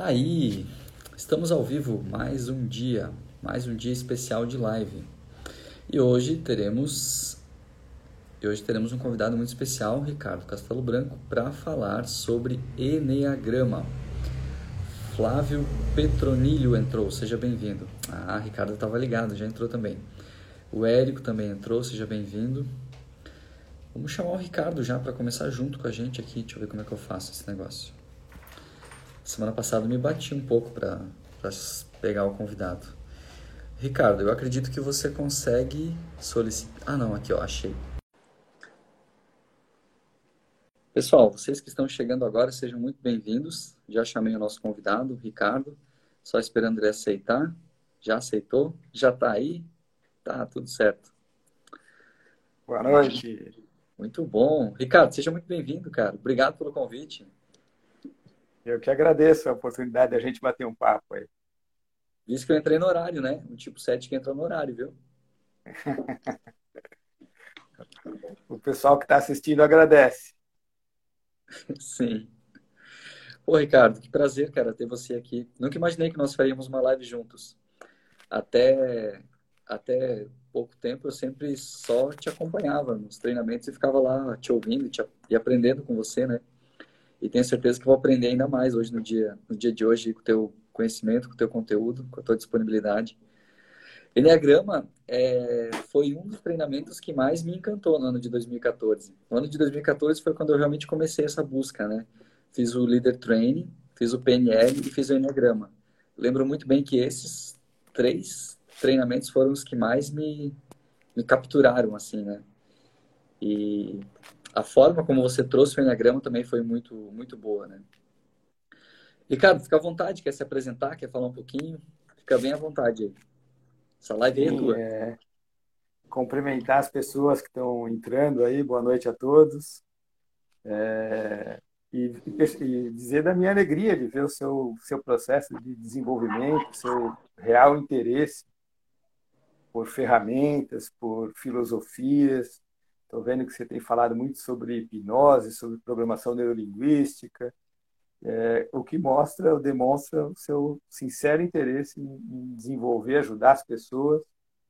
Aí, estamos ao vivo mais um dia, mais um dia especial de live. E hoje teremos e hoje teremos um convidado muito especial, Ricardo Castelo Branco, para falar sobre Enneagrama. Flávio Petronilho entrou, seja bem-vindo. Ah, Ricardo estava ligado, já entrou também. O Érico também entrou, seja bem-vindo. Vamos chamar o Ricardo já para começar junto com a gente aqui. Deixa eu ver como é que eu faço esse negócio. Semana passada me bati um pouco para pegar o convidado. Ricardo, eu acredito que você consegue solicitar. Ah, não, aqui ó, achei. Pessoal, vocês que estão chegando agora, sejam muito bem-vindos. Já chamei o nosso convidado, Ricardo. Só esperando ele aceitar. Já aceitou? Já está aí? Tá, tudo certo. Boa noite. Muito bom. Ricardo, seja muito bem-vindo, cara. Obrigado pelo convite. Eu que agradeço a oportunidade de a gente bater um papo aí. Visto que eu entrei no horário, né? O tipo 7 que entrou no horário, viu? o pessoal que está assistindo agradece. Sim. Ô, Ricardo, que prazer, cara, ter você aqui. Nunca imaginei que nós faríamos uma live juntos. Até, até pouco tempo eu sempre só te acompanhava nos treinamentos e ficava lá te ouvindo te, e aprendendo com você, né? E tenho certeza que vou aprender ainda mais hoje no dia, no dia de hoje com o teu conhecimento, com o teu conteúdo, com a tua disponibilidade. Enneagrama é, foi um dos treinamentos que mais me encantou no ano de 2014. No ano de 2014 foi quando eu realmente comecei essa busca, né? Fiz o Leader Training, fiz o PNL e fiz o Enneagrama. Lembro muito bem que esses três treinamentos foram os que mais me, me capturaram, assim, né? E a forma como você trouxe o Enneagrama também foi muito, muito boa, né? Ricardo, fica à vontade, quer se apresentar, quer falar um pouquinho? Fica bem à vontade aí. Essa live aí é tua. É... Cumprimentar as pessoas que estão entrando aí, boa noite a todos. É... E, e, dizer da minha alegria de ver o seu, seu processo de desenvolvimento, seu real interesse por ferramentas, por filosofias, Estou vendo que você tem falado muito sobre hipnose, sobre programação neurolinguística, é, o que mostra ou demonstra o seu sincero interesse em, desenvolver, ajudar as pessoas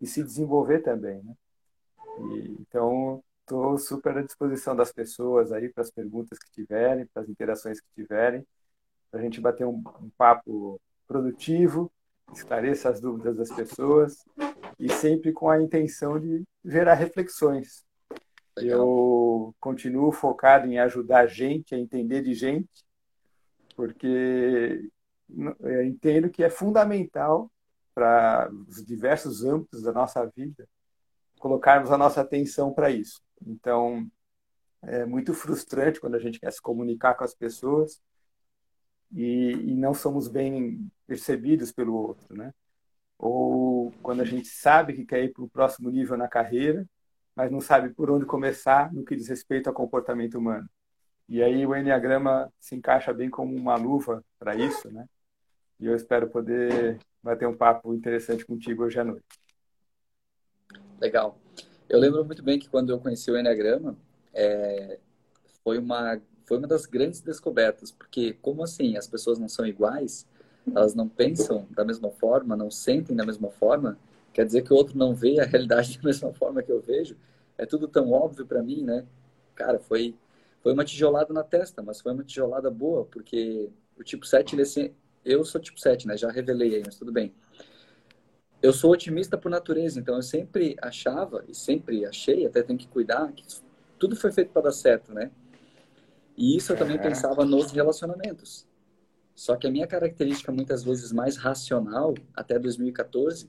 e se desenvolver também. Né? E, então, estou super à disposição das pessoas aí para as perguntas que tiverem, para as interações que tiverem, para a gente bater um, um papo produtivo, esclareça as dúvidas das pessoas e sempre com a intenção de gerar reflexões eu continuo focado em ajudar a gente a entender de gente, porque eu entendo que é fundamental para os diversos âmbitos da nossa vida colocarmos a nossa atenção para isso. Então, é muito frustrante quando a gente quer se comunicar com as pessoas e, e não somos bem percebidos pelo outro, né? Ou quando a gente sabe que quer ir para o próximo nível na carreira mas não sabe por onde começar no que diz respeito ao comportamento humano. E aí o Enneagrama se encaixa bem como uma luva para isso, né? E eu espero poder bater um papo interessante contigo hoje à noite. Legal. Eu lembro muito bem que quando eu conheci o Enneagrama, é, foi, uma, foi uma das grandes descobertas, porque como assim as pessoas não são iguais, elas não pensam da mesma forma, não sentem da mesma forma, quer dizer que o outro não vê a realidade da mesma forma que eu vejo. É tudo tão óbvio para mim, né? Cara, foi foi uma tijolada na testa, mas foi uma tijolada boa, porque o tipo 7, ele é assim, eu sou tipo 7, né? Já revelei aí, mas tudo bem. Eu sou otimista por natureza, então eu sempre achava e sempre achei, até tenho que cuidar, que tudo foi feito para dar certo, né? E isso eu também é. pensava nos relacionamentos. Só que a minha característica muitas vezes mais racional, até 2014,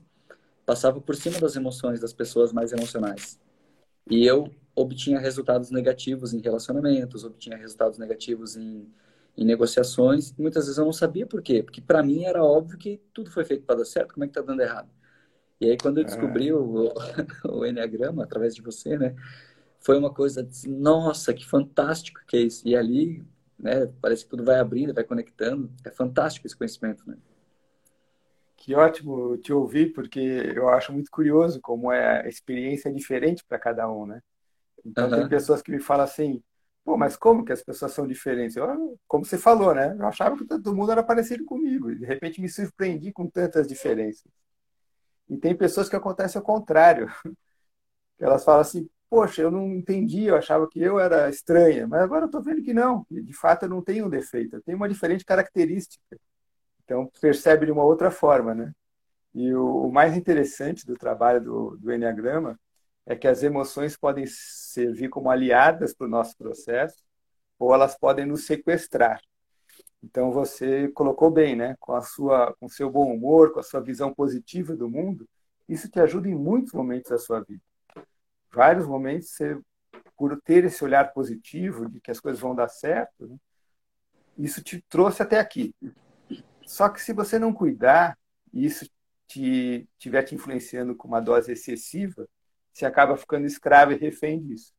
passava por cima das emoções das pessoas mais emocionais. E eu obtinha resultados negativos em relacionamentos, obtinha resultados negativos em, em negociações. E muitas vezes eu não sabia por quê, porque para mim era óbvio que tudo foi feito para dar certo, como é que tá dando errado? E aí quando eu descobri é. o, o Enneagrama através de você, né, foi uma coisa de, nossa, que fantástico que é isso. E ali, né, parece que tudo vai abrindo, vai conectando. É fantástico esse conhecimento, né? Que ótimo te ouvir, porque eu acho muito curioso como é a experiência diferente para cada um, né? Então, uhum. tem pessoas que me falam assim: Pô, mas como que as pessoas são diferentes? Eu, como você falou, né? Eu achava que todo mundo era parecido comigo. E de repente me surpreendi com tantas diferenças. E tem pessoas que acontece ao contrário. Elas falam assim, poxa, eu não entendi, eu achava que eu era estranha, mas agora eu estou vendo que não. De fato, eu não tenho um defeito, eu tenho uma diferente característica. Então, percebe de uma outra forma, né? E o, o mais interessante do trabalho do, do Enneagrama é que as emoções podem servir como aliadas para o nosso processo ou elas podem nos sequestrar. Então você colocou bem, né? Com a sua, com seu bom humor, com a sua visão positiva do mundo, isso te ajuda em muitos momentos da sua vida. Vários momentos você, por ter esse olhar positivo de que as coisas vão dar certo, né? isso te trouxe até aqui. Só que se você não cuidar, e isso te estiver te influenciando com uma dose excessiva, você acaba ficando escravo e refém disso.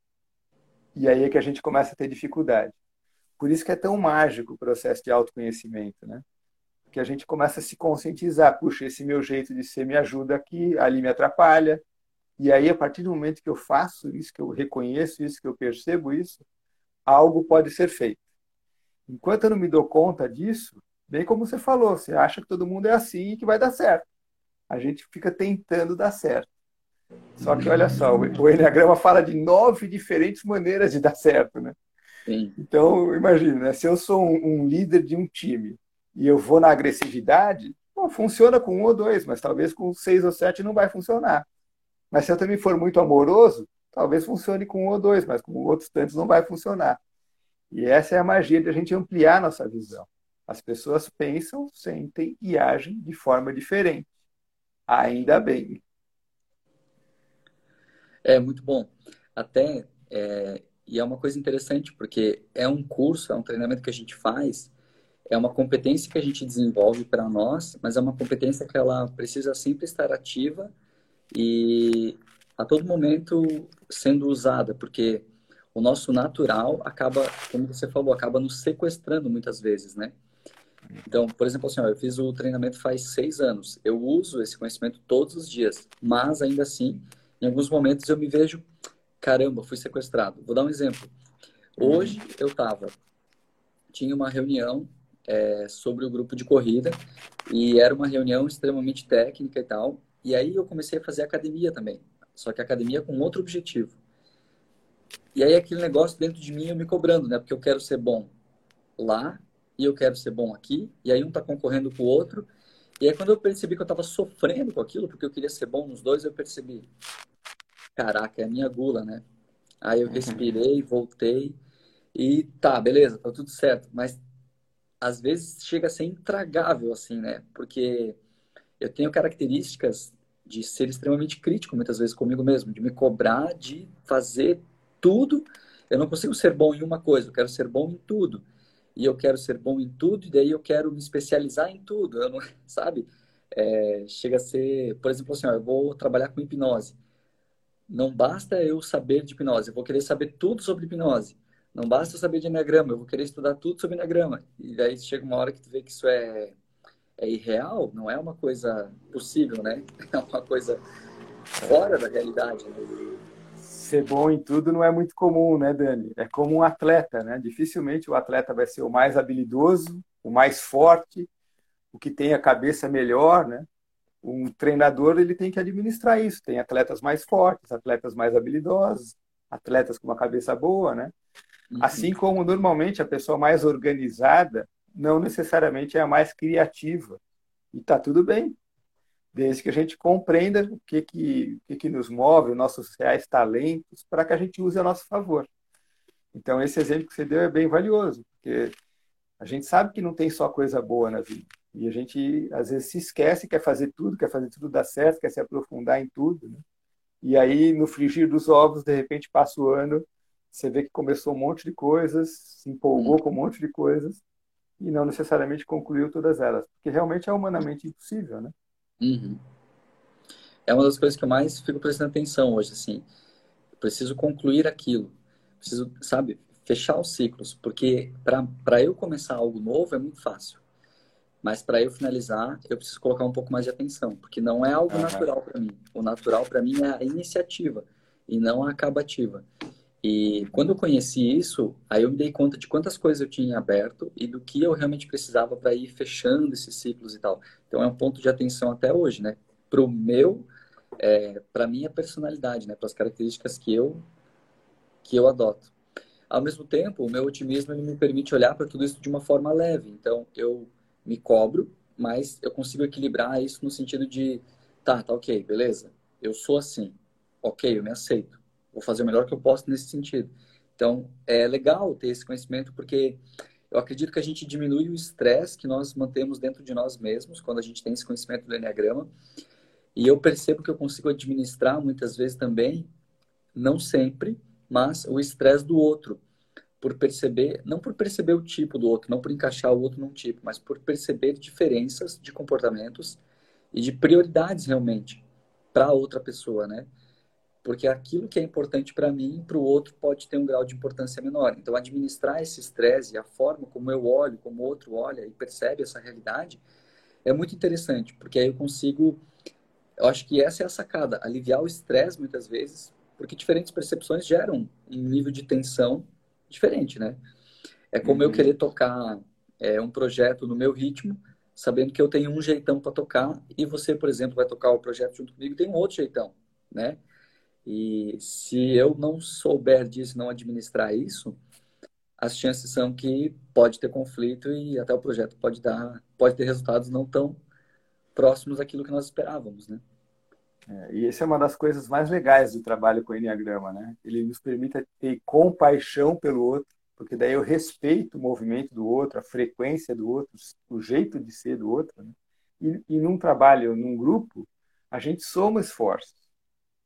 E aí é que a gente começa a ter dificuldade. Por isso que é tão mágico o processo de autoconhecimento, né? Que a gente começa a se conscientizar, puxa, esse meu jeito de ser me ajuda aqui, ali me atrapalha. E aí, a partir do momento que eu faço isso, que eu reconheço isso, que eu percebo isso, algo pode ser feito. Enquanto eu não me dou conta disso, bem como você falou, você acha que todo mundo é assim e que vai dar certo. A gente fica tentando dar certo. Só que olha só, o Enneagrama fala de nove diferentes maneiras de dar certo, né? Sim. Então, imagina, né? se eu sou um, um, líder de um time e eu vou na agressividade, bom, funciona com um ou dois, mas talvez com seis ou sete não vai funcionar. Mas se eu também for muito amoroso, talvez funcione com um ou dois, mas com outros tantos não vai funcionar. E essa é a magia de a gente ampliar nossa visão. As pessoas pensam, sentem e agem de forma diferente. Ainda bem. É muito bom. Até, é, e é uma coisa interessante, porque é um curso, é um treinamento que a gente faz, é uma competência que a gente desenvolve para nós, mas é uma competência que ela precisa sempre estar ativa e a todo momento sendo usada, porque o nosso natural acaba, como você falou, acaba nos sequestrando muitas vezes, né? Então, por exemplo, assim, ó, eu fiz o treinamento faz seis anos. Eu uso esse conhecimento todos os dias, mas ainda assim em alguns momentos eu me vejo, caramba, fui sequestrado. Vou dar um exemplo. Hoje eu estava, tinha uma reunião é, sobre o grupo de corrida e era uma reunião extremamente técnica e tal. E aí eu comecei a fazer academia também, só que academia com outro objetivo. E aí aquele negócio dentro de mim eu me cobrando, né? Porque eu quero ser bom lá e eu quero ser bom aqui. E aí um tá concorrendo com o outro. E aí quando eu percebi que eu estava sofrendo com aquilo, porque eu queria ser bom nos dois, eu percebi, caraca, é a minha gula, né? Aí eu uhum. respirei, voltei e tá, beleza, tá tudo certo. Mas às vezes chega a ser intragável, assim, né? Porque eu tenho características de ser extremamente crítico, muitas vezes comigo mesmo, de me cobrar de fazer tudo. Eu não consigo ser bom em uma coisa, eu quero ser bom em tudo. E eu quero ser bom em tudo, e daí eu quero me especializar em tudo. Eu não, sabe? É, chega a ser, por exemplo, assim, ó, eu vou trabalhar com hipnose. Não basta eu saber de hipnose, eu vou querer saber tudo sobre hipnose. Não basta eu saber de enagrama, eu vou querer estudar tudo sobre enagrama. E daí chega uma hora que tu vê que isso é, é irreal, não é uma coisa possível, né? É uma coisa fora da realidade. Né? Ser bom em tudo não é muito comum, né, Dani? É como um atleta, né? Dificilmente o atleta vai ser o mais habilidoso, o mais forte, o que tem a cabeça melhor, né? um treinador ele tem que administrar isso. Tem atletas mais fortes, atletas mais habilidosos, atletas com uma cabeça boa, né? Uhum. Assim como normalmente a pessoa mais organizada não necessariamente é a mais criativa. E tá tudo bem, desde que a gente compreenda o que que, o que, que nos move, os nossos reais talentos, para que a gente use a nosso favor. Então esse exemplo que você deu é bem valioso, porque a gente sabe que não tem só coisa boa na vida. E a gente, às vezes, se esquece, quer fazer tudo, quer fazer tudo dar certo, quer se aprofundar em tudo. Né? E aí, no frigir dos ovos, de repente, passa o ano, você vê que começou um monte de coisas, se empolgou uhum. com um monte de coisas, e não necessariamente concluiu todas elas. Porque realmente é humanamente impossível, né? Uhum. É uma das coisas que eu mais fico prestando atenção hoje, assim. Eu preciso concluir aquilo. Preciso, sabe, fechar os ciclos. Porque para eu começar algo novo é muito fácil. Mas para eu finalizar, eu preciso colocar um pouco mais de atenção, porque não é algo uhum. natural para mim. O natural para mim é a iniciativa e não a acabativa. E quando eu conheci isso, aí eu me dei conta de quantas coisas eu tinha aberto e do que eu realmente precisava para ir fechando esses ciclos e tal. Então é um ponto de atenção até hoje, né? Para o meu, é, para minha personalidade, né? Para as características que eu que eu adoto. Ao mesmo tempo, o meu otimismo ele me permite olhar para tudo isso de uma forma leve. Então eu me cobro, mas eu consigo equilibrar isso no sentido de, tá, tá ok, beleza. Eu sou assim, ok, eu me aceito vou fazer o melhor que eu posso nesse sentido. Então, é legal ter esse conhecimento porque eu acredito que a gente diminui o estresse que nós mantemos dentro de nós mesmos quando a gente tem esse conhecimento do Enneagrama. E eu percebo que eu consigo administrar muitas vezes também, não sempre, mas o estresse do outro. Por perceber, não por perceber o tipo do outro, não por encaixar o outro num tipo, mas por perceber diferenças de comportamentos e de prioridades realmente para outra pessoa, né? Porque aquilo que é importante para mim, para o outro, pode ter um grau de importância menor. Então, administrar esse estresse e a forma como eu olho, como o outro olha e percebe essa realidade, é muito interessante, porque aí eu consigo. Eu acho que essa é a sacada, aliviar o estresse muitas vezes, porque diferentes percepções geram um nível de tensão diferente, né? É como uhum. eu querer tocar é, um projeto no meu ritmo, sabendo que eu tenho um jeitão para tocar e você, por exemplo, vai tocar o projeto junto comigo tem um outro jeitão, né? E se eu não souber disso, não administrar isso, as chances são que pode ter conflito e até o projeto pode dar, pode ter resultados não tão próximos daquilo que nós esperávamos, né? É, e essa é uma das coisas mais legais do trabalho com o Enneagrama, né? Ele nos permite ter compaixão pelo outro, porque daí eu respeito o movimento do outro, a frequência do outro, o jeito de ser do outro, né? E, e num trabalho, num grupo, a gente soma esforços.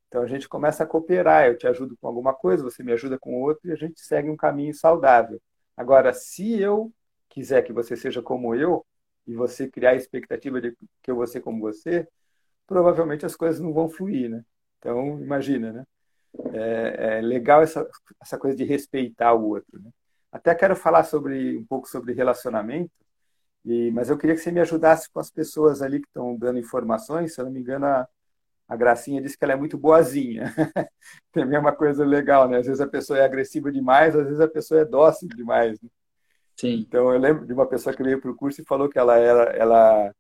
Então a gente começa a cooperar, eu te ajudo com alguma coisa, você me ajuda com outra e a gente segue um caminho saudável. Agora, se eu quiser que você seja como eu e você criar a expectativa de que eu vou ser como você, provavelmente as coisas não vão fluir, né? Então, imagina, né? É, é legal essa, essa coisa de respeitar o outro, né? Até quero falar sobre um pouco sobre relacionamento, e, mas eu queria que você me ajudasse com as pessoas ali que estão dando informações. Se eu não me engano, a, a Gracinha disse que ela é muito boazinha. Também é uma coisa legal, né? Às vezes a pessoa é agressiva demais, às vezes a pessoa é dócil demais. Né? Sim. Então eu lembro de uma pessoa que veio para o curso e falou que ela era, ela,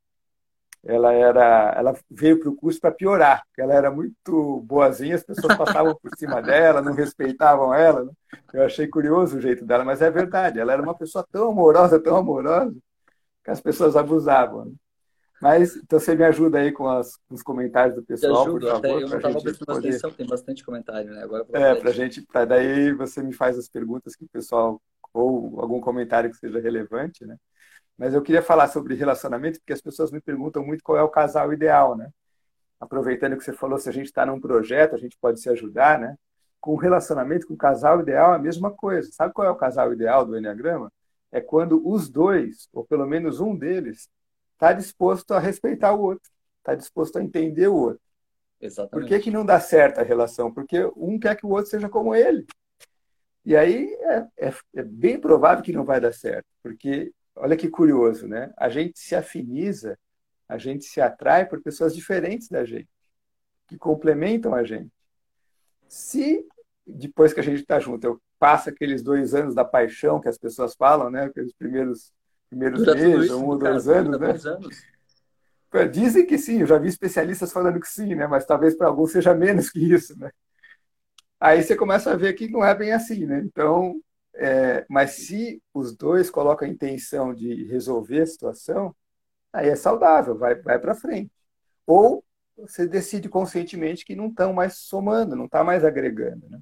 ela era, ela veio para o curso para piorar, porque ela era muito boazinha, as pessoas passavam por cima dela, não respeitavam ela. Né? Eu achei curioso o jeito dela, mas é verdade. Ela era uma pessoa tão amorosa, tão amorosa, que as pessoas abusavam. Né? Mas então você me ajuda aí com, as, os comentários do pessoal, ajudo, por favor. eu não estava prestando poder... atenção, tem bastante comentário, né? Agora é, para gente, para daí você me faz as perguntas que o pessoal ou algum comentário que seja relevante, né? Mas eu queria falar sobre relacionamento, porque as pessoas me perguntam muito qual é o casal ideal, né? Aproveitando que você falou, se a gente está num projeto, a gente pode se ajudar, né? Com o relacionamento, com o casal ideal, é a mesma coisa. Sabe qual é o casal ideal do Enneagrama? É quando os dois, ou pelo menos um deles, está disposto a respeitar o outro, está disposto a entender o outro. Exatamente. Por que, que não dá certo a relação? Porque um quer que o outro seja como ele. E aí é, é, é bem provável que não vai dar certo, porque olha que curioso, né? A gente se afiniza, a gente se atrai por pessoas diferentes da gente, que complementam a gente. Se depois que a gente está junto, eu passo aqueles dois anos da paixão que as pessoas falam, né? Aqueles primeiros primeiros Dura meses, um ou dois cara, anos, né? Anos. Dizem que sim, eu já vi especialistas falando que sim, né? Mas talvez para alguns seja menos que isso, né? Aí você começa a ver que não é bem assim, né? Então, é, mas se os dois colocam a intenção de resolver a situação, aí é saudável, vai, vai para frente. Ou você decide conscientemente que não estão mais somando, não está mais agregando, né?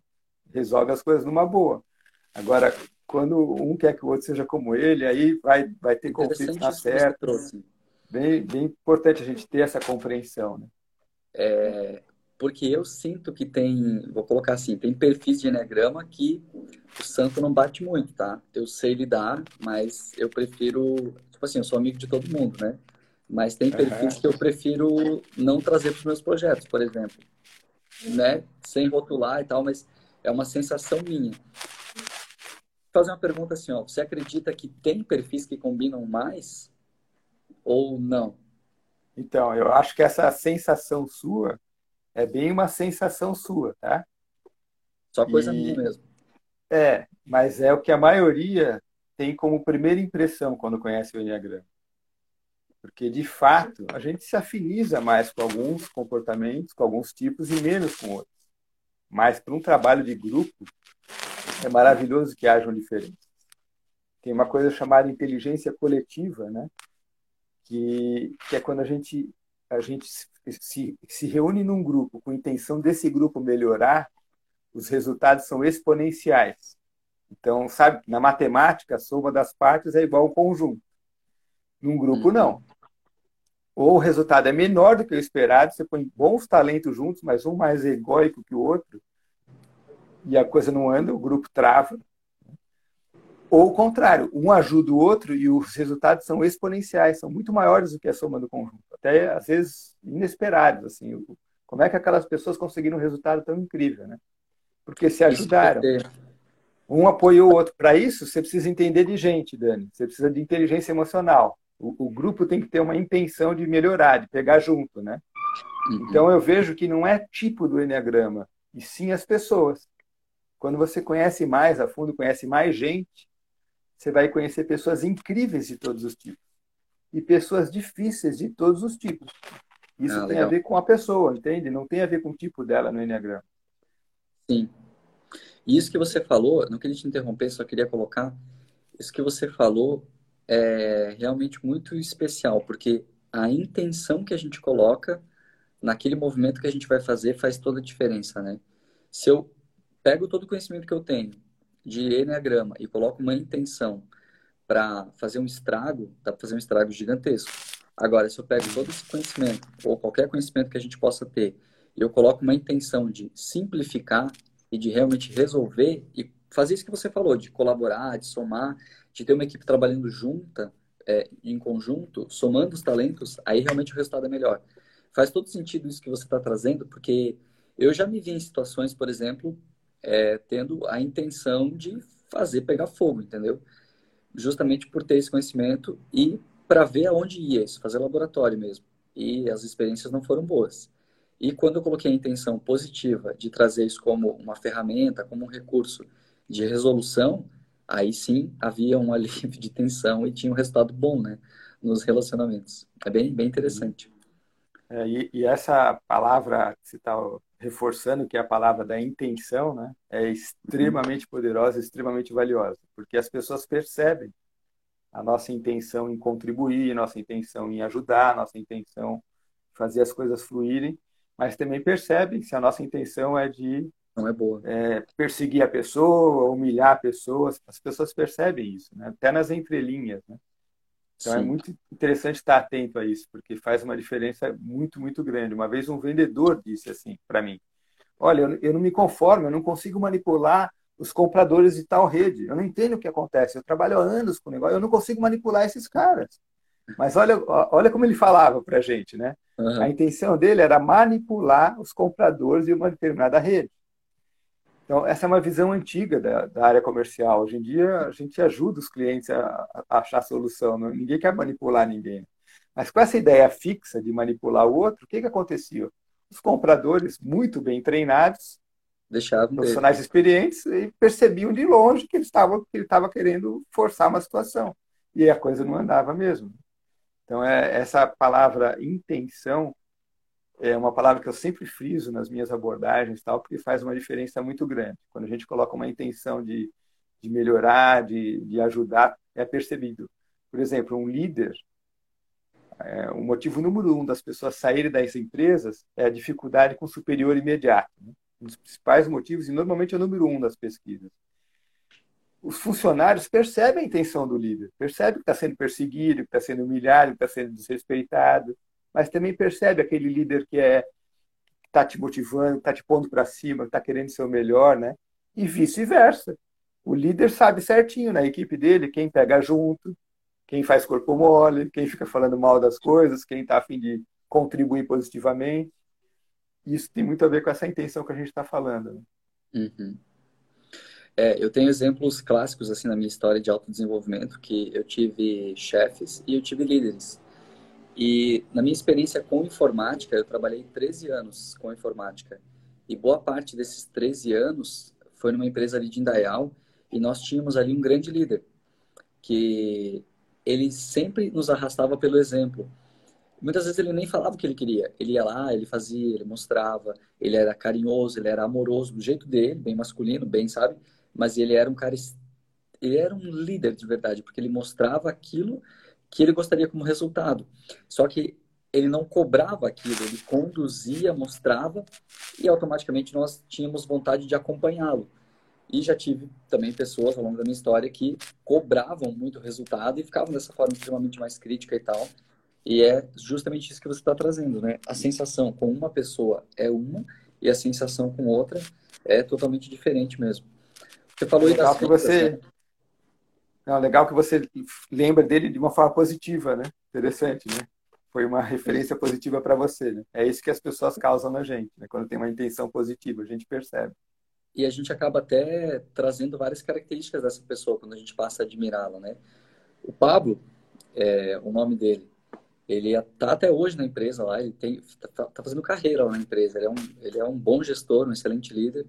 Resolve as coisas numa boa. Agora, quando um quer que o outro seja como ele, aí vai, vai ter conflito na certa. Bem, bem importante a gente ter essa compreensão. Né? É, porque eu sinto que tem, vou colocar assim, tem perfis de enegrama que o santo não bate muito, tá? Eu sei lidar, mas eu prefiro, tipo assim, eu sou amigo de todo mundo, né? Mas tem perfis uhum. que eu prefiro não trazer para os meus projetos, por exemplo, né? Sem rotular e tal, mas é uma sensação minha fazer uma pergunta assim, ó. Você acredita que tem perfis que combinam mais ou não? Então, eu acho que essa sensação sua é bem uma sensação sua, tá? Só coisa e... minha mesmo. É, mas é o que a maioria tem como primeira impressão quando conhece o Enneagrama. Porque, de fato, a gente se afiniza mais com alguns comportamentos, com alguns tipos e menos com outros. Mas, para um trabalho de grupo, é maravilhoso que hajam diferenças. Tem uma coisa chamada inteligência coletiva, né? que, que é quando a gente, a gente se, se reúne num grupo com a intenção desse grupo melhorar, os resultados são exponenciais. Então, sabe, na matemática, a soma das partes é igual ao conjunto. Num grupo, não. Ou o resultado é menor do que o esperado, você põe bons talentos juntos, mas um mais egóico que o outro, e a coisa não anda, o grupo trava. Ou o contrário, um ajuda o outro e os resultados são exponenciais, são muito maiores do que a soma do conjunto. Até, às vezes, inesperados. Assim, como é que aquelas pessoas conseguiram um resultado tão incrível, né? Porque se ajudaram. Um apoiou o outro. Para isso, você precisa entender de gente, Dani. Você precisa de inteligência emocional. O, o grupo tem que ter uma intenção de melhorar, de pegar junto, né? Uhum. Então, eu vejo que não é tipo do Enneagrama, e sim as pessoas. Quando você conhece mais a fundo, conhece mais gente, você vai conhecer pessoas incríveis de todos os tipos e pessoas difíceis de todos os tipos. Isso ah, tem a ver com a pessoa, entende? Não tem a ver com o tipo dela no Enneagrama. Sim. E isso que você falou, não queria te interromper, só queria colocar, isso que você falou é realmente muito especial, porque a intenção que a gente coloca naquele movimento que a gente vai fazer faz toda a diferença, né? Se eu pego todo o conhecimento que eu tenho de Enneagrama e coloco uma intenção para fazer um estrago, dá para fazer um estrago gigantesco. Agora, se eu pego todo esse conhecimento, ou qualquer conhecimento que a gente possa ter, e eu coloco uma intenção de simplificar e de realmente resolver e fazer isso que você falou, de colaborar, de somar, de ter uma equipe trabalhando junta, é, em conjunto, somando os talentos, aí realmente o resultado é melhor. Faz todo sentido isso que você está trazendo, porque eu já me vi em situações, por exemplo, é, tendo a intenção de fazer pegar fogo, entendeu? Justamente por ter esse conhecimento e para ver aonde ia isso, fazer laboratório mesmo. E as experiências não foram boas. E quando eu coloquei a intenção positiva de trazer isso como uma ferramenta, como um recurso de resolução, aí sim havia um alívio de tensão e tinha um resultado bom, né, nos relacionamentos. É bem, bem interessante. É, e, e, essa palavra que você está reforçando, que é a palavra da intenção, né, é extremamente poderosa, extremamente valiosa, porque as pessoas percebem a nossa intenção em contribuir, a nossa intenção em ajudar, a nossa intenção em fazer as coisas fluírem, mas também percebem se a nossa intenção é de não é boa. É, perseguir a pessoa, humilhar a pessoa, as pessoas percebem isso, né? até nas entrelinhas. Né? Então é Sim. é muito interessante estar atento a isso, porque faz uma diferença muito, muito grande. Uma vez um vendedor disse assim para mim: Olha, eu não me conformo, eu não consigo manipular os compradores de tal rede. Eu não entendo o que acontece. Eu trabalho há anos com o negócio, eu não consigo manipular esses caras. Mas olha, olha como ele falava para a gente, né? Uhum. A intenção dele era manipular os compradores de uma determinada rede. Então, essa é uma visão antiga da, da, área comercial. Hoje em dia, a gente ajuda os clientes a, a achar solução. Não, ninguém quer manipular ninguém. Mas com essa ideia fixa de manipular o outro, o que, que acontecia? Os compradores, muito bem treinados, Deixavam profissionais dele. experientes, e percebiam de longe que ele estava que ele estava querendo forçar uma situação. E a coisa não andava mesmo. Então, é, essa palavra intenção é uma palavra que eu sempre friso nas minhas abordagens, tal, porque faz uma diferença muito grande. Quando a gente coloca uma intenção de, de melhorar, de, de ajudar, é percebido. Por exemplo, um líder, é, o motivo número um das pessoas saírem das empresas é a dificuldade com o superior imediato. Né? Um dos principais motivos, e normalmente é o número um das pesquisas. Os funcionários percebem a intenção do líder, percebem que está sendo perseguido, que está sendo humilhado, que está sendo desrespeitado mas também percebe aquele líder que é está te motivando, está te pondo para cima, está querendo ser o melhor, né? E vice-versa. O líder sabe certinho na equipe dele quem pega junto, quem faz corpo mole, quem fica falando mal das coisas, quem está a fim de contribuir positivamente. Isso tem muito a ver com essa intenção que a gente está falando. Né? Uhum. É, eu tenho exemplos clássicos assim na minha história de autodesenvolvimento que eu tive chefes e eu tive líderes. E na minha experiência com informática, eu trabalhei 13 anos com informática. E boa parte desses 13 anos foi numa empresa ali de Indaial, e nós tínhamos ali um grande líder que ele sempre nos arrastava pelo exemplo. Muitas vezes ele nem falava o que ele queria. Ele ia lá, ele fazia, ele mostrava, ele era carinhoso, ele era amoroso do jeito dele, bem masculino, bem, sabe? Mas ele era um cara ele era um líder de verdade, porque ele mostrava aquilo que ele gostaria como resultado. Só que ele não cobrava aquilo, ele conduzia, mostrava e automaticamente nós tínhamos vontade de acompanhá-lo. E já tive também pessoas ao longo da minha história que cobravam muito resultado e ficavam dessa forma extremamente mais crítica e tal. E é justamente isso que você está trazendo, né? A sensação com uma pessoa é uma e a sensação com outra é totalmente diferente mesmo. Você falou aí das que você né? Não, legal que você lembra dele de uma forma positiva, né? Interessante, né? Foi uma referência positiva para você, né? É isso que as pessoas causam na gente, né? Quando tem uma intenção positiva, a gente percebe. E a gente acaba até trazendo várias características dessa pessoa quando a gente passa a admirá-la, né? O Pablo, é, o nome dele, ele está até hoje na empresa lá, ele tem tá, tá, fazendo carreira lá na empresa, ele é, um, ele é um bom gestor, um excelente líder,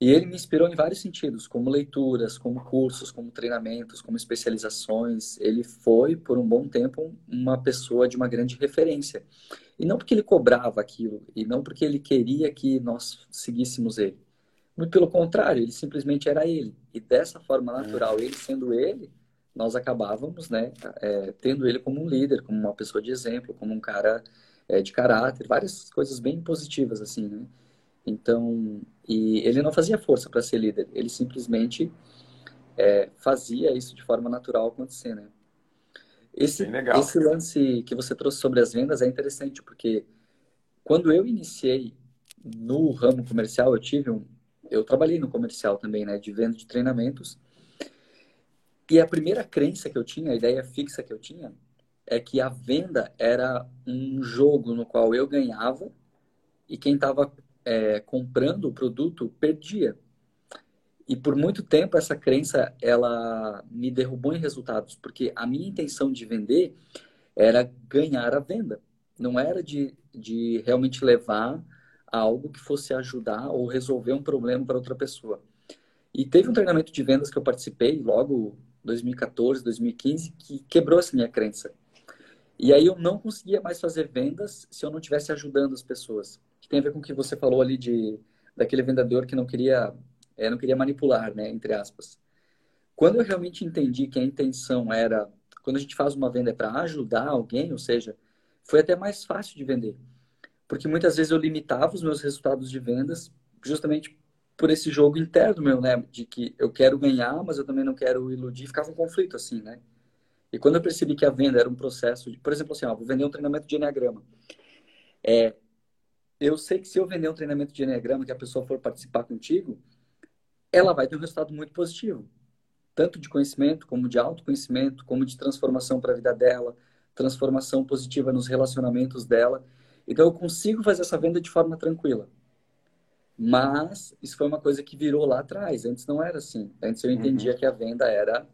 e ele me inspirou em vários sentidos, como leituras, como cursos, como treinamentos, como especializações. Ele foi, por um bom tempo, uma pessoa de uma grande referência. E não porque ele cobrava aquilo, e não porque ele queria que nós seguíssemos ele. Muito pelo contrário, ele simplesmente era ele. E dessa forma natural, ele sendo ele, nós acabávamos né, é, tendo ele como um líder, como uma pessoa de exemplo, como um cara é, de caráter, várias coisas bem positivas, assim, né? Então, e ele não fazia força para ser líder, ele simplesmente é, fazia isso de forma natural acontecer, né? Esse, esse lance que você trouxe sobre as vendas é interessante, porque quando eu iniciei no ramo comercial, eu tive um, eu trabalhei no comercial também, né, de venda de treinamentos. E a primeira crença que eu tinha, a ideia fixa que eu tinha, é que a venda era um jogo no qual eu ganhava e quem estava é, comprando o produto perdia. E por muito tempo essa crença ela me derrubou em resultados, porque a minha intenção de vender era ganhar a venda, não era de, de realmente levar algo que fosse ajudar ou resolver um problema para outra pessoa. E teve um treinamento de vendas que eu participei logo 2014, 2015 que quebrou essa minha crença. E aí eu não conseguia mais fazer vendas se eu não estivesse ajudando as pessoas que tem a ver com o que você falou ali de daquele vendedor que não queria é, não queria manipular, né, entre aspas. Quando eu realmente entendi que a intenção era quando a gente faz uma venda é para ajudar alguém, ou seja, foi até mais fácil de vender, porque muitas vezes eu limitava os meus resultados de vendas justamente por esse jogo interno meu, né, de que eu quero ganhar, mas eu também não quero iludir, ficava um conflito assim, né? E quando eu percebi que a venda era um processo de, por exemplo, assim, ó, vou vender um treinamento de Enneagrama. É, eu sei que se eu vender um treinamento de Enneagrama que a pessoa for participar contigo, ela vai ter um resultado muito positivo. Tanto de conhecimento, como de autoconhecimento, como de transformação para a vida dela, transformação positiva nos relacionamentos dela. Então eu consigo fazer essa venda de forma tranquila. Mas isso foi uma coisa que virou lá atrás. Antes não era assim. Antes eu entendia uhum. que a venda era.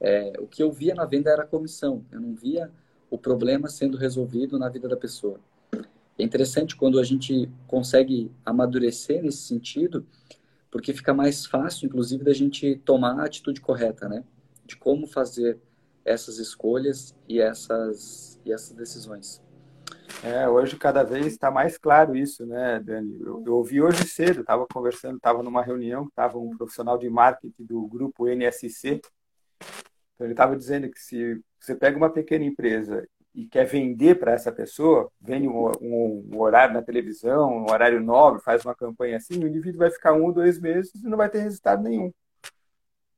É, o que eu via na venda era a comissão. Eu não via o problema sendo resolvido na vida da pessoa. É interessante quando a gente consegue amadurecer nesse sentido, porque fica mais fácil, inclusive, da gente tomar a atitude correta, né? De como fazer essas escolhas e essas, e essas decisões. É, hoje cada vez está mais claro isso, né, Dani? Eu, eu ouvi hoje cedo, estava conversando, estava numa reunião, estava um profissional de marketing do grupo NSC. Então ele estava dizendo que se você pega uma pequena empresa e quer vender para essa pessoa, vende um, um, um, horário na televisão, um horário nobre, faz uma campanha assim, o indivíduo vai ficar um ou dois meses e não vai ter resultado nenhum.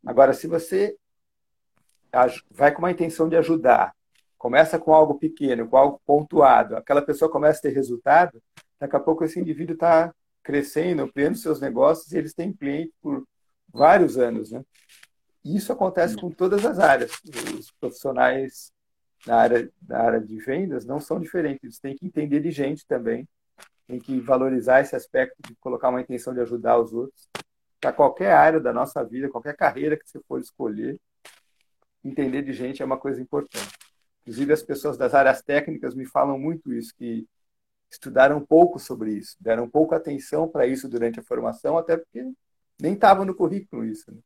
Agora, se você vai com uma intenção de ajudar, começa com algo pequeno, com algo pontuado, aquela pessoa começa a ter resultado, daqui a pouco esse indivíduo está crescendo, ampliando seus negócios e eles têm cliente por vários anos, né? Isso acontece com todas as áreas. Os profissionais na área, na área de vendas não são diferentes. Eles têm que entender de gente também, tem que valorizar esse aspecto de colocar uma intenção de ajudar os outros. Para qualquer área da nossa vida, qualquer carreira que você for escolher, entender de gente é uma coisa importante. Inclusive, as pessoas das áreas técnicas me falam muito isso, que estudaram pouco sobre isso, deram pouca atenção para isso durante a formação, até porque nem estava no currículo isso. Né?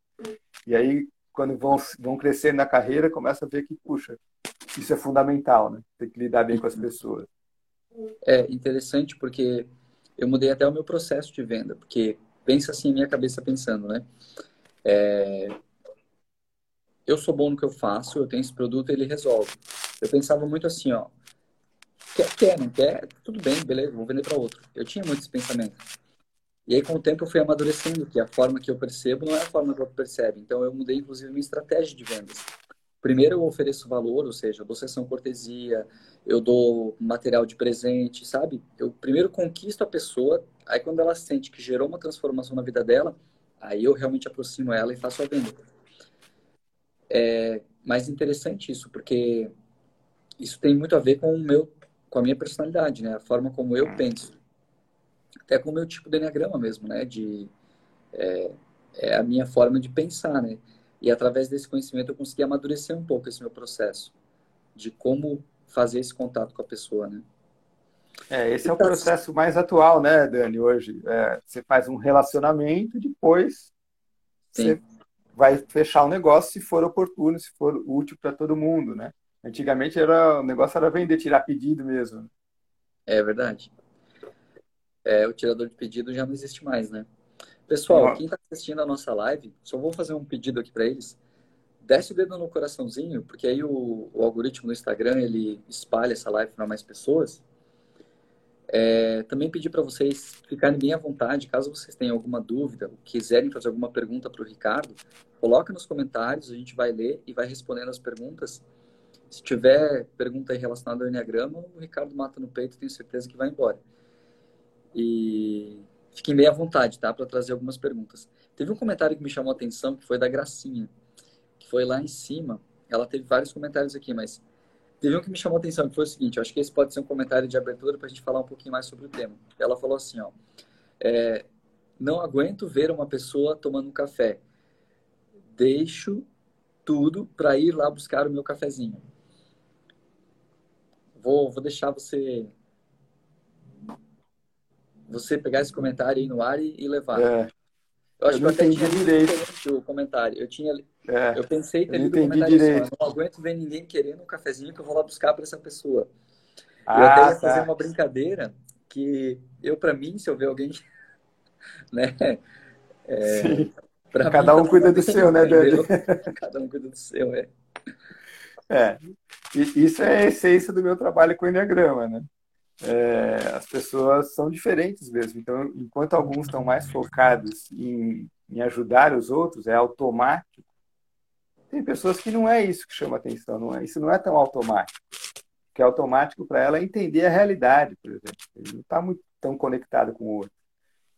E aí, quando vão, vão crescendo na carreira, começa a ver que, puxa, isso é fundamental, né? Tem que lidar bem com as pessoas. É interessante porque eu mudei até o meu processo de venda, porque pensa assim, minha cabeça pensando, né? É, eu sou bom no que eu faço, eu tenho esse produto, ele resolve. Eu pensava muito assim, ó, quer, quer não quer, tudo bem, beleza, vou vender para outro. Eu tinha muito esse pensamento. E aí, com o tempo, eu fui amadurecendo que a forma que eu percebo não é a forma que o outro percebe. Então, eu mudei, inclusive, minha estratégia de vendas. Primeiro, eu ofereço valor, ou seja, eu dou sessão cortesia, eu dou material de presente, sabe? Eu primeiro conquisto a pessoa, aí quando ela sente que gerou uma transformação na vida dela, aí eu realmente aproximo ela e faço a venda. É mais interessante isso, porque isso tem muito a ver com o meu, com a minha personalidade, né? A forma como eu penso até com o meu tipo de enneagrama mesmo, né? De, é, é, a minha forma de pensar, né? E através desse conhecimento eu consegui amadurecer um pouco esse meu processo de como fazer esse contato com a pessoa, né? É, esse é o processo mais atual, né, Dani, hoje. É, você faz um relacionamento, depois Sim. você vai fechar o um negócio se for oportuno, se for útil para todo mundo, né? Antigamente era, o negócio era vender, tirar pedido mesmo. É verdade é, o tirador de pedido já não existe mais, né? Pessoal, quem está assistindo a nossa live, só vou fazer um pedido aqui para eles. Desce o dedo no coraçãozinho, porque aí o, o algoritmo do Instagram ele espalha essa live para mais pessoas. É, também pedir para vocês ficarem bem à vontade, caso vocês tenham alguma dúvida, ou quiserem fazer alguma pergunta para o Ricardo, coloque nos comentários, a gente vai ler e vai respondendo as perguntas. Se tiver pergunta relacionada ao Enneagrama, o Ricardo mata no peito, tenho certeza que vai embora. E fiquem bem à vontade, tá? Para trazer algumas perguntas. Teve um comentário que me chamou a atenção, que foi da Gracinha, que foi lá em cima. Ela teve vários comentários aqui, mas teve um que me chamou a atenção, que foi o seguinte: eu acho que esse pode ser um comentário de abertura para a gente falar um pouquinho mais sobre o tema. Ela falou assim: ó, é, não aguento ver uma pessoa tomando um café. Deixo tudo para ir lá buscar o meu cafezinho. Vou, vou deixar você você pegar esse comentário aí no ar e, e levar. É. Eu acho eu que eu tinha direito o comentário. Eu tinha, é. eu pensei ter lido o comentário direito. assim, não aguento ver ninguém querendo um cafezinho que eu vou lá buscar para essa pessoa. Ah, eu até ia tá. fazer uma brincadeira que eu para mim, se eu ver alguém, né? É, Cada mim, um cuida do seu, né, Dani? Cada um cuida do seu, é. É, isso é a essência do meu trabalho com o Enneagrama, né? É, as pessoas são diferentes mesmo. Então, enquanto alguns estão mais focados em, em ajudar os outros, é automático. Tem pessoas que não é isso que chama atenção, não é, isso não é tão automático. O que é automático para ela é entender a realidade, por exemplo. Ele não está muito tão conectado com o outro.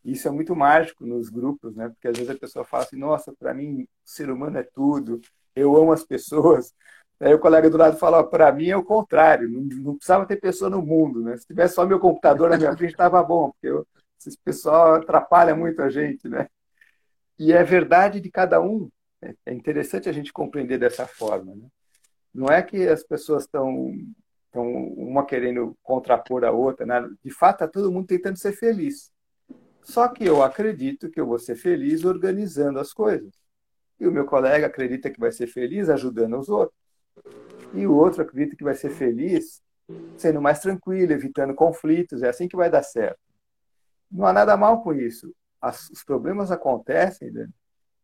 Isso é muito mágico nos grupos, né? Porque às vezes a pessoa fala assim: nossa, para mim, o ser humano é tudo, eu amo as pessoas. Aí o colega do lado fala, para mim é o contrário, não, não, precisava ter pessoa no mundo, né? Se tivesse só meu computador na minha frente, estava bom, porque eu, esse pessoal atrapalha muito a gente, né? E é verdade de cada um. Né? É interessante a gente compreender dessa forma, né? Não é que as pessoas estão estão uma querendo contrapor a outra, né? de fato está todo mundo tentando ser feliz. Só que eu acredito que eu vou ser feliz organizando as coisas. E o meu colega acredita que vai ser feliz ajudando os outros. E o outro acredita que vai ser feliz sendo mais tranquilo, evitando conflitos. É assim que vai dar certo. Não há nada mal com isso. As, os problemas acontecem Dani,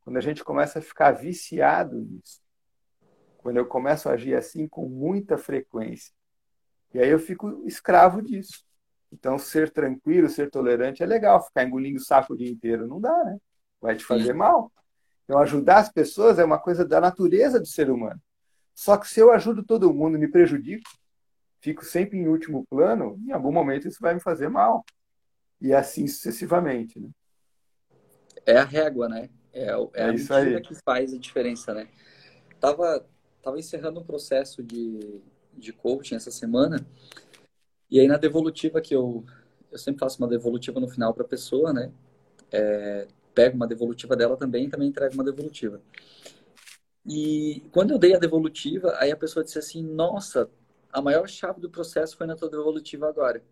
quando a gente começa a ficar viciado nisso. Quando eu começo a agir assim com muita frequência. E aí eu fico escravo disso. Então, ser tranquilo, ser tolerante é legal. Ficar engolindo o saco o dia inteiro não dá, né? Vai te fazer Sim. mal. Então, ajudar as pessoas é uma coisa da natureza do ser humano. Só que se eu ajudo todo mundo e me prejudico, fico sempre em último plano, em algum momento isso vai me fazer mal. E assim sucessivamente. Né? É a régua, né? É, é, é a medida que faz a diferença, né? Tava, tava encerrando um processo de, de coaching essa semana, e aí na devolutiva que eu, eu sempre faço uma devolutiva no final para a pessoa, né? É, pego uma devolutiva dela também e também entrego uma devolutiva. E quando eu dei a devolutiva, aí a pessoa disse assim: Nossa, a maior chave do processo foi na tua devolutiva agora.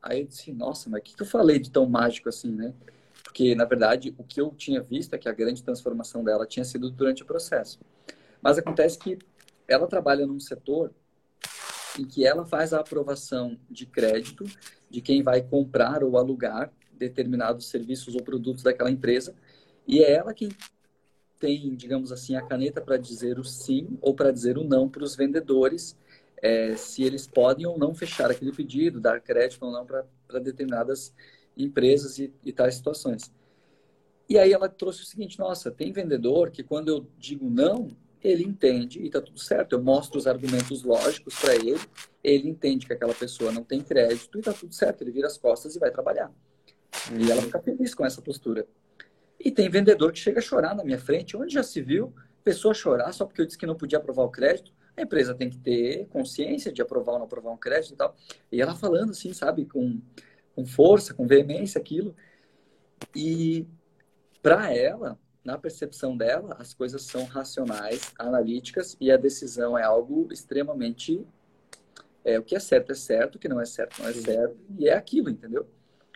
Aí eu disse: Nossa, mas o que, que eu falei de tão mágico assim, né? porque, na verdade, o que eu tinha visto é que a grande transformação dela tinha sido durante o processo. Mas acontece que ela trabalha num setor em que ela faz a aprovação de crédito de quem vai comprar ou alugar determinados serviços ou produtos daquela empresa, e é ela quem tem, digamos assim, a caneta para dizer o sim ou para dizer o não para os vendedores, é, se eles podem ou não fechar aquele pedido, dar crédito ou não para determinadas empresas e, e tais situações. E aí ela trouxe o seguinte: nossa, tem vendedor que quando eu digo não, ele entende e está tudo certo. Eu mostro os argumentos lógicos para ele, ele entende que aquela pessoa não tem crédito e está tudo certo. Ele vira as costas e vai trabalhar. Uhum. E ela fica feliz com essa postura. E tem vendedor que chega a chorar na minha frente, onde já se viu pessoa chorar só porque eu disse que não podia aprovar o crédito. A empresa tem que ter consciência de aprovar ou não aprovar um crédito e tal. E ela falando assim, sabe, com, com força, com veemência, aquilo. E para ela, na percepção dela, as coisas são racionais, analíticas e a decisão é algo extremamente. É, o que é certo é certo, o que não é certo não é certo, e é aquilo, entendeu?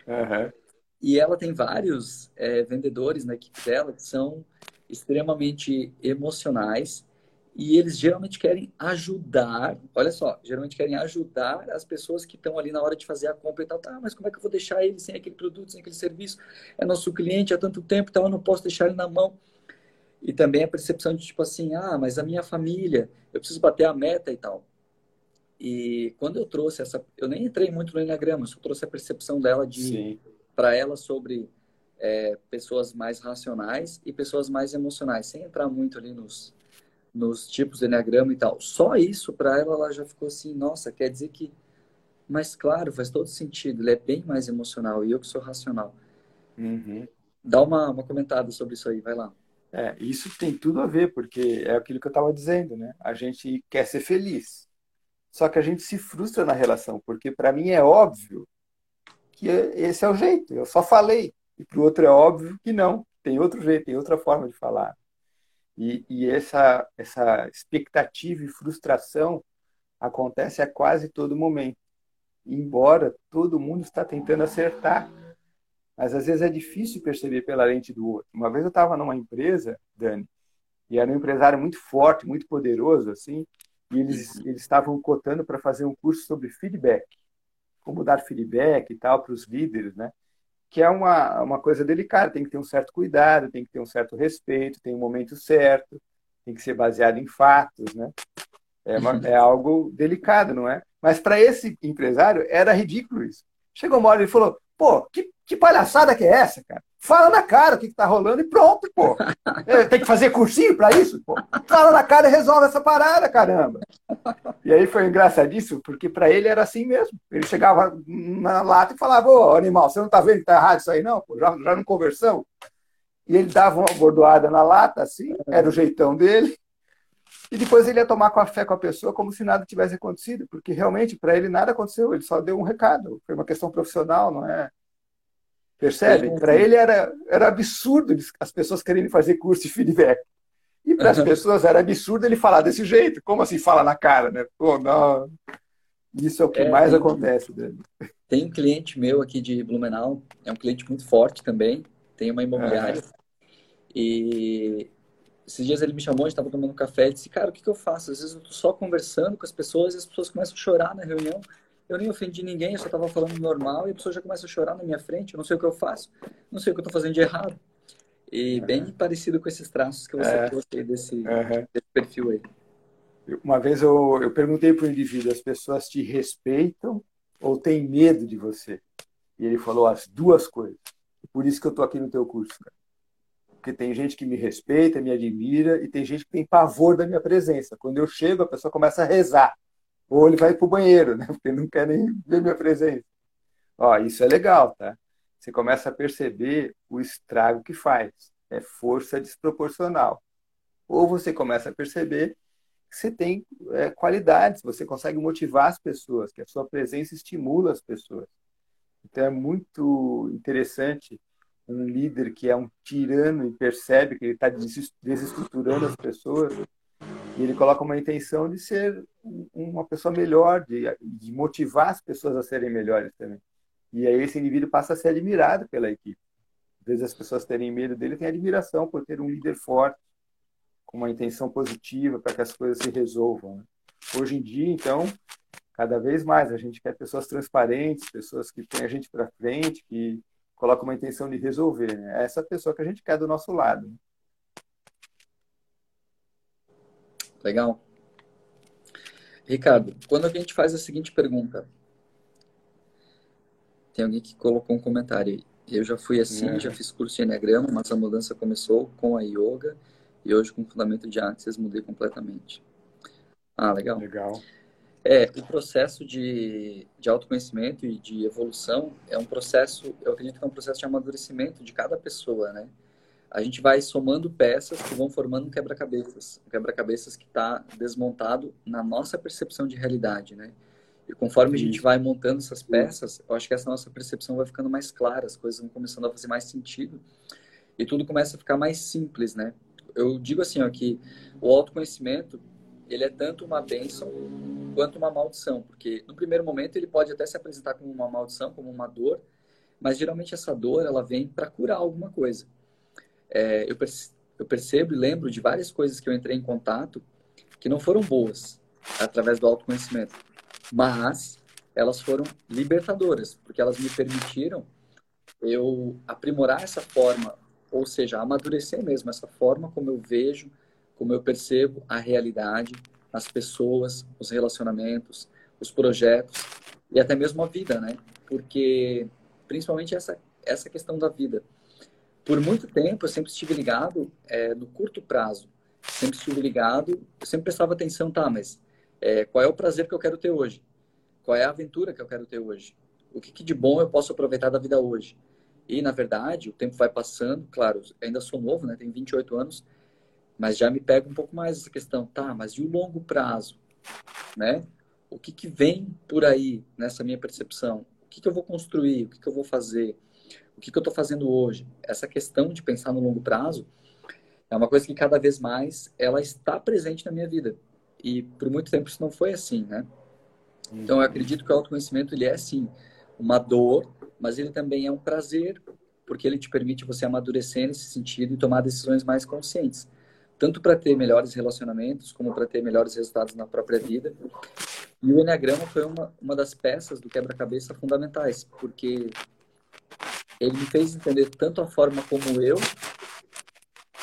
Uhum. E ela tem vários é, vendedores na equipe dela que são extremamente emocionais e eles geralmente querem ajudar, olha só, geralmente querem ajudar as pessoas que estão ali na hora de fazer a compra e tal. Tá, mas como é que eu vou deixar ele sem aquele produto, sem aquele serviço? É nosso cliente há tanto tempo, então eu não posso deixar ele na mão. E também a percepção de tipo assim, ah, mas a minha família, eu preciso bater a meta e tal. E quando eu trouxe essa, eu nem entrei muito no Enneagrama, só trouxe a percepção dela de para ela sobre é, pessoas mais racionais e pessoas mais emocionais, sem entrar muito ali nos nos tipos de Enneagrama e tal. Só isso, para ela, ela já ficou assim, nossa, quer dizer que... Mas, claro, faz todo sentido. Ele é bem mais emocional e eu que sou racional. Uhum. Dá uma, uma comentada sobre isso aí, vai lá. É, isso tem tudo a ver, porque é aquilo que eu estava dizendo, né? A gente quer ser feliz. Só que a gente se frustra na relação, porque para mim é óbvio que esse é o jeito. Eu só falei. E para o outro é óbvio que não. Tem outro jeito, tem outra forma de falar. E, e essa, essa expectativa e frustração acontece a quase todo momento. Embora todo mundo está tentando acertar, mas às vezes é difícil perceber pela lente do outro. Uma vez eu estava numa empresa, Dani, e era um empresário muito forte, muito poderoso, assim, e eles, eles estavam cotando para fazer um curso sobre feedback, como dar feedback e tal para os líderes, né? que é uma, uma coisa delicada, tem que ter um certo cuidado, tem que ter um certo respeito, tem um momento certo, tem que ser baseado em fatos, né? É, uma, é algo delicado, não é? Mas para esse empresário era ridículo isso. Chegou uma hora e ele falou: pô, que, que palhaçada que é essa, cara? Fala na cara o que, está rolando e pronto, pô. É, tem que fazer cursinho para isso? Pô. Fala na cara e resolve essa parada, caramba. E aí foi engraçadíssimo, porque para ele era assim mesmo. Ele chegava na lata e falava: Ô, animal, você não tá vendo que tá errado isso aí, não? Pô, já, já não conversamos. E ele dava uma bordoada na lata, assim, era o jeitão dele. E depois ele ia tomar café com a pessoa como se nada tivesse acontecido, porque realmente para ele nada aconteceu, ele só deu um recado. Foi uma questão profissional, não é? Percebe? Para ele era, era absurdo as pessoas quererem fazer curso de feedback. E para as uhum. pessoas era absurdo ele falar desse jeito. Como assim fala na cara, né? Pô, não. Isso é o que é, mais acontece. Dele. Tem um cliente meu aqui de Blumenau, é um cliente muito forte também, tem uma imobiliária. E esses dias ele me chamou, a gente estava tomando café e disse, cara, o que, que eu faço? Às vezes eu estou só conversando com as pessoas e as pessoas começam a chorar na reunião eu nem ofendi ninguém, eu só estava falando normal e a pessoa já começa a chorar na minha frente, eu não sei o que eu faço, não sei o que eu estou fazendo de errado. E uhum. bem parecido com esses traços que você é. trouxe desse, uhum. desse, perfil aí. Uma vez eu, eu perguntei para o indivíduo, as pessoas te respeitam ou têm medo de você? E ele falou as duas coisas. Por isso que eu estou aqui no teu curso, cara. Porque tem gente que me respeita, me admira, e tem gente que tem pavor da minha presença. Quando eu chego, a pessoa começa a rezar. Ou ele vai para o banheiro, né? Porque não quer nem ver minha presença. Ó, isso é legal, tá? Você começa a perceber o estrago que faz. É força desproporcional. Ou você começa a perceber que você tem é, qualidades, você consegue motivar as pessoas, que a sua presença estimula as pessoas. Então é muito interessante um líder que é um tirano e percebe que ele está desestruturando as pessoas e ele coloca uma intenção de ser uma pessoa melhor, de, de motivar as pessoas a serem melhores também. E aí esse indivíduo passa a ser admirado pela equipe. vezes as pessoas terem medo dele, têm admiração por ter um líder forte, com uma intenção positiva para que as coisas se resolvam. Né? Hoje em dia, então, cada vez mais a gente quer pessoas transparentes, pessoas que põem a gente para frente, que colocam uma intenção de resolver. Né? É essa pessoa que a gente quer do nosso lado. Né? Legal. Ricardo, quando a gente faz a seguinte pergunta, tem alguém que colocou um comentário aí. Eu já fui assim, é. já fiz curso de Enneagrama, mas a mudança começou com a Yoga e hoje com o fundamento de Axis mudei completamente. Ah, legal. Legal. É, o processo de, de autoconhecimento e de evolução é um processo, eu acredito que é um processo de amadurecimento de cada pessoa, né? A gente vai somando peças que vão formando um quebra-cabeças. Um quebra-cabeças que está desmontado na nossa percepção de realidade, né? E conforme a gente vai montando essas peças, eu acho que essa nossa percepção vai ficando mais clara, as coisas vão começando a fazer mais sentido e tudo começa a ficar mais simples, né? Eu digo assim, ó, que o autoconhecimento, ele é tanto uma bênção quanto uma maldição, porque no primeiro momento ele pode até se apresentar como uma maldição, como uma dor, mas geralmente essa dor, ela vem para curar alguma coisa. É, eu, perce eu percebo e lembro de várias coisas que eu entrei em contato que não foram boas através do autoconhecimento mas elas foram libertadoras, porque elas me permitiram eu aprimorar essa forma, ou seja, amadurecer mesmo essa forma como eu vejo, como eu percebo a realidade, as pessoas, os relacionamentos, os projetos e até mesmo a vida, né? Porque principalmente essa essa questão da vida. Por muito tempo eu sempre estive ligado é, no curto prazo, sempre estive ligado, eu sempre prestava atenção, tá? Mas é, qual é o prazer que eu quero ter hoje? Qual é a aventura que eu quero ter hoje? O que, que de bom eu posso aproveitar da vida hoje? E, na verdade, o tempo vai passando, claro, ainda sou novo, né? Tenho 28 anos, mas já me pega um pouco mais essa questão, tá, mas e o longo prazo, né? O que, que vem por aí nessa minha percepção? O que, que eu vou construir? O que, que eu vou fazer? O que, que eu estou fazendo hoje? Essa questão de pensar no longo prazo é uma coisa que cada vez mais ela está presente na minha vida. E por muito tempo isso não foi assim, né? Então eu acredito que o autoconhecimento ele é sim uma dor, mas ele também é um prazer, porque ele te permite você amadurecer nesse sentido e tomar decisões mais conscientes, tanto para ter melhores relacionamentos, como para ter melhores resultados na própria vida. E o Enneagrama foi uma, uma das peças do quebra-cabeça fundamentais, porque ele me fez entender tanto a forma como eu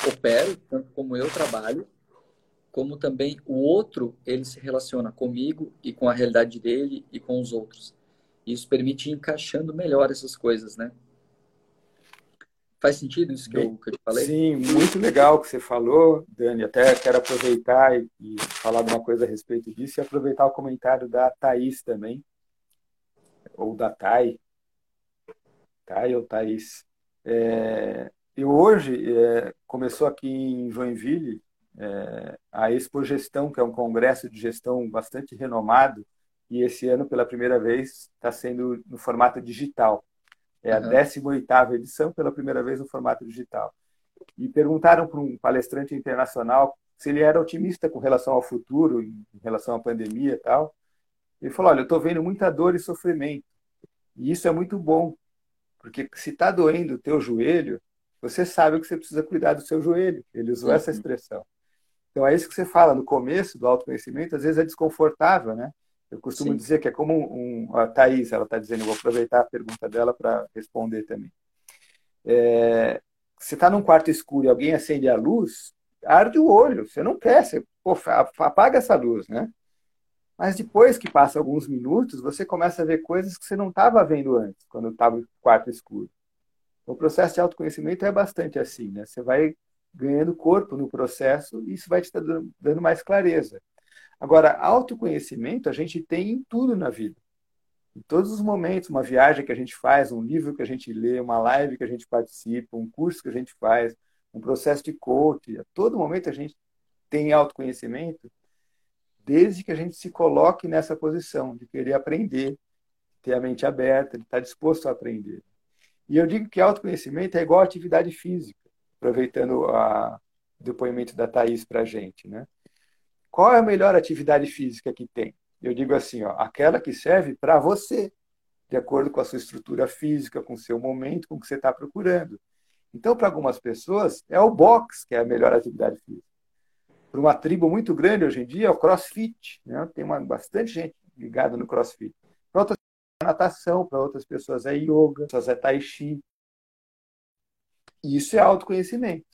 opero, tanto como eu trabalho, como também o outro ele se relaciona comigo e com a realidade dele e com os outros. Isso permite ir encaixando melhor essas coisas, né? Faz sentido isso que, eu, que eu te falei? Sim, muito legal o que você falou, Dani. Até quero aproveitar e, e falar de uma coisa a respeito disso e aproveitar o comentário da Thaís também, ou da Thay. Ou Thaís. É, e hoje, é, começou aqui em Joinville é, a Expo Gestão, que é um congresso de gestão bastante renomado, e esse ano, pela primeira vez, está sendo no formato digital. É a 18ª edição, pela primeira vez no formato digital. E perguntaram para um palestrante internacional se ele era otimista com relação ao futuro, em relação à pandemia e tal. Ele falou, olha, eu estou vendo muita dor e sofrimento. E isso é muito bom, porque se está doendo o teu joelho, você sabe que você precisa cuidar do seu joelho. Ele usou essa expressão. Então é isso que você fala no começo do autoconhecimento, às vezes é desconfortável, né? Eu costumo Sim. dizer que é como um, a Thaís, ela está dizendo, vou aproveitar a pergunta dela para responder também. É, você está num quarto escuro e alguém acende a luz, arde o olho, você não quer, você pô, apaga essa luz, né? Mas depois que passa alguns minutos, você começa a ver coisas que você não estava vendo antes, quando estava no quarto escuro. O processo de autoconhecimento é bastante assim, né? Você vai ganhando corpo no processo e isso vai te dando mais clareza. Agora, autoconhecimento a gente tem em tudo na vida. Em todos os momentos, uma viagem que a gente faz, um livro que a gente lê, uma live que a gente participa, um curso que a gente faz, um processo de coaching, a todo momento a gente tem autoconhecimento, desde que a gente se coloque nessa posição de querer aprender, ter a mente aberta, de estar disposto a aprender. E eu digo que autoconhecimento é igual atividade física aproveitando o depoimento da Thaís para a gente. Né? Qual é a melhor atividade física que tem? Eu digo assim, ó, aquela que serve para você, de acordo com a sua estrutura física, com o seu momento, com o que você está procurando. Então, para algumas pessoas, é o boxe que é a melhor atividade física. Para uma tribo muito grande hoje em dia, é o crossfit. Né? Tem uma, bastante gente ligada no crossfit. Para outras é natação, para outras pessoas é yoga, outras é tai chi. Isso é autoconhecimento.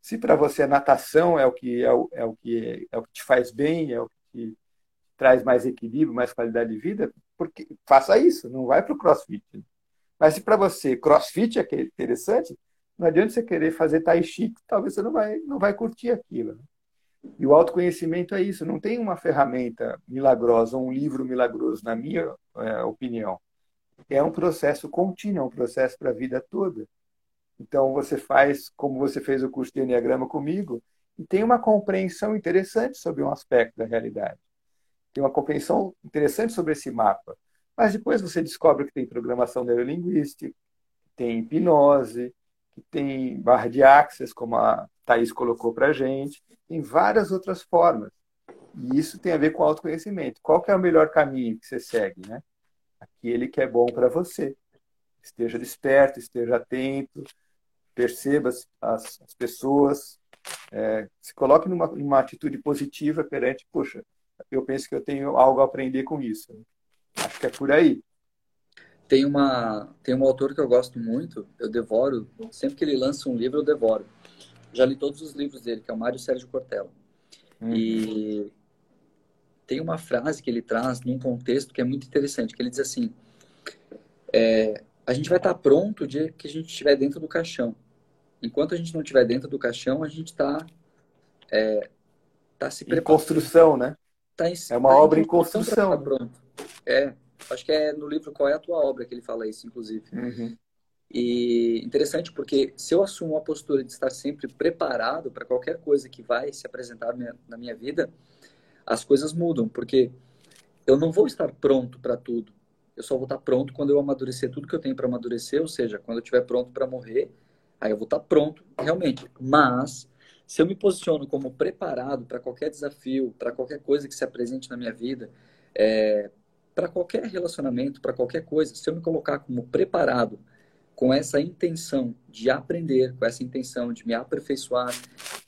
Se para você natação é o que é o, é o que é o que te faz bem, é o que traz mais equilíbrio, mais qualidade de vida, porque faça isso, não vai para o CrossFit. Mas se para você CrossFit é interessante, não adianta você querer fazer Tai Chi, talvez você não vai não vai curtir aquilo. E o autoconhecimento é isso, não tem uma ferramenta milagrosa, um livro milagroso, na minha é, opinião. É um processo contínuo, é um processo para a vida toda. Então, você faz, como você fez o curso de Enneagrama comigo, e tem uma compreensão interessante sobre um aspecto da realidade. Tem uma compreensão interessante sobre esse mapa. Mas depois você descobre que tem programação neurolinguística, tem hipnose, que tem barra de access, como a Thaís colocou para a gente, tem várias outras formas. E isso tem a ver com autoconhecimento. Qual que é o melhor caminho que você segue? Né? Aquele que é bom para você. Esteja desperto, esteja atento, perceba as, as pessoas, é, se coloque numa, numa atitude positiva perante, puxa, eu penso que eu tenho algo a aprender com isso. Acho que é por aí. Tem uma tem um autor que eu gosto muito, eu devoro, sempre que ele lança um livro eu devoro. Já li todos os livros dele, que é o Mário Sérgio Cortella. Uhum. E tem uma frase que ele traz num contexto que é muito interessante, que ele diz assim: é, a gente vai estar pronto o dia que a gente estiver dentro do caixão. Enquanto a gente não estiver dentro do caixão, a gente está é, tá se preparando. Em construção, né? Tá em, é uma tá obra em construção. Tá pronto. É, acho que é no livro Qual é a Tua Obra que ele fala isso, inclusive. Uhum. E interessante porque se eu assumo a postura de estar sempre preparado para qualquer coisa que vai se apresentar na minha vida, as coisas mudam, porque eu não vou estar pronto para tudo. Eu só vou estar pronto quando eu amadurecer tudo que eu tenho para amadurecer, ou seja, quando eu estiver pronto para morrer, aí eu vou estar pronto realmente. Mas se eu me posiciono como preparado para qualquer desafio, para qualquer coisa que se apresente na minha vida, é, para qualquer relacionamento, para qualquer coisa, se eu me colocar como preparado com essa intenção de aprender, com essa intenção de me aperfeiçoar,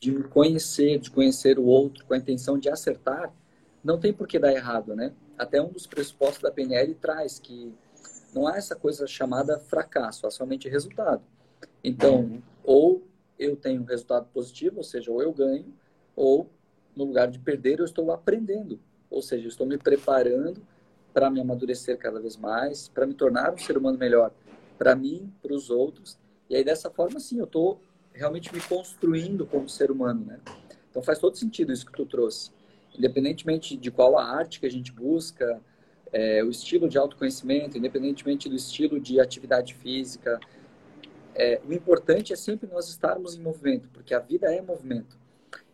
de me conhecer, de conhecer o outro, com a intenção de acertar, não tem por que dar errado, né? Até um dos pressupostos da PNL traz que não há essa coisa chamada fracasso, há somente resultado. Então, uhum. ou eu tenho um resultado positivo, ou seja, ou eu ganho, ou no lugar de perder, eu estou aprendendo, ou seja, eu estou me preparando para me amadurecer cada vez mais, para me tornar um ser humano melhor, para mim, para os outros. E aí dessa forma, sim, eu estou realmente me construindo como ser humano, né? Então faz todo sentido isso que tu trouxe. Independentemente de qual a arte que a gente busca, é, o estilo de autoconhecimento, independentemente do estilo de atividade física, é, o importante é sempre nós estarmos em movimento, porque a vida é movimento.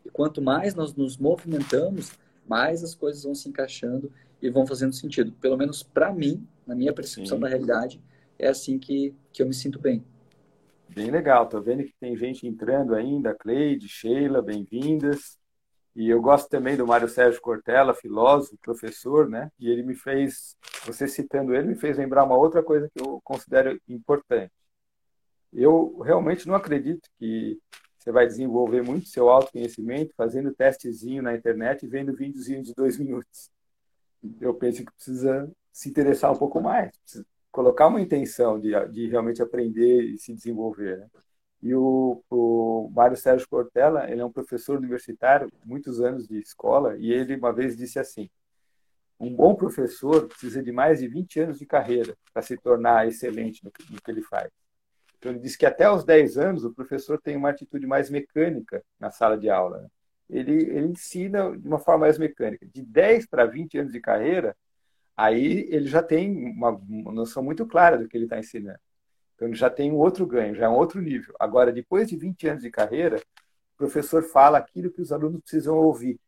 E quanto mais nós nos movimentamos, mais as coisas vão se encaixando e vão fazendo sentido. Pelo menos para mim, na minha percepção Sim. da realidade, é assim que, que eu me sinto bem. Bem legal. Tô vendo que tem gente entrando ainda. Cleide, Sheila, bem-vindas. E eu gosto também do Mário Sérgio Cortella, filósofo, professor, né? E ele me fez, você citando ele, me fez lembrar uma outra coisa que eu considero importante eu realmente não acredito que você vai desenvolver muito seu autoconhecimento fazendo testezinho na internet e vendo videozinho de dois minutos. Eu penso que precisa se interessar um pouco mais, colocar uma intenção de, de realmente aprender e se desenvolver. Né? E o, o Mário Sérgio Cortella, ele é um professor universitário, muitos anos de escola, e ele uma vez disse assim: um bom professor precisa de mais de 20 anos de carreira para se tornar excelente no que, no que ele faz. Então, ele diz que até os 10 anos o professor tem uma atitude mais mecânica na sala de aula. Né? Ele, ele ensina de uma forma mais mecânica. De 10 para 20 anos de carreira, aí ele já tem uma, uma noção muito clara do que ele está ensinando. Então, ele já tem um outro ganho, já é um outro nível. Agora, depois de 20 anos de carreira, o professor fala aquilo que os alunos precisam ouvir.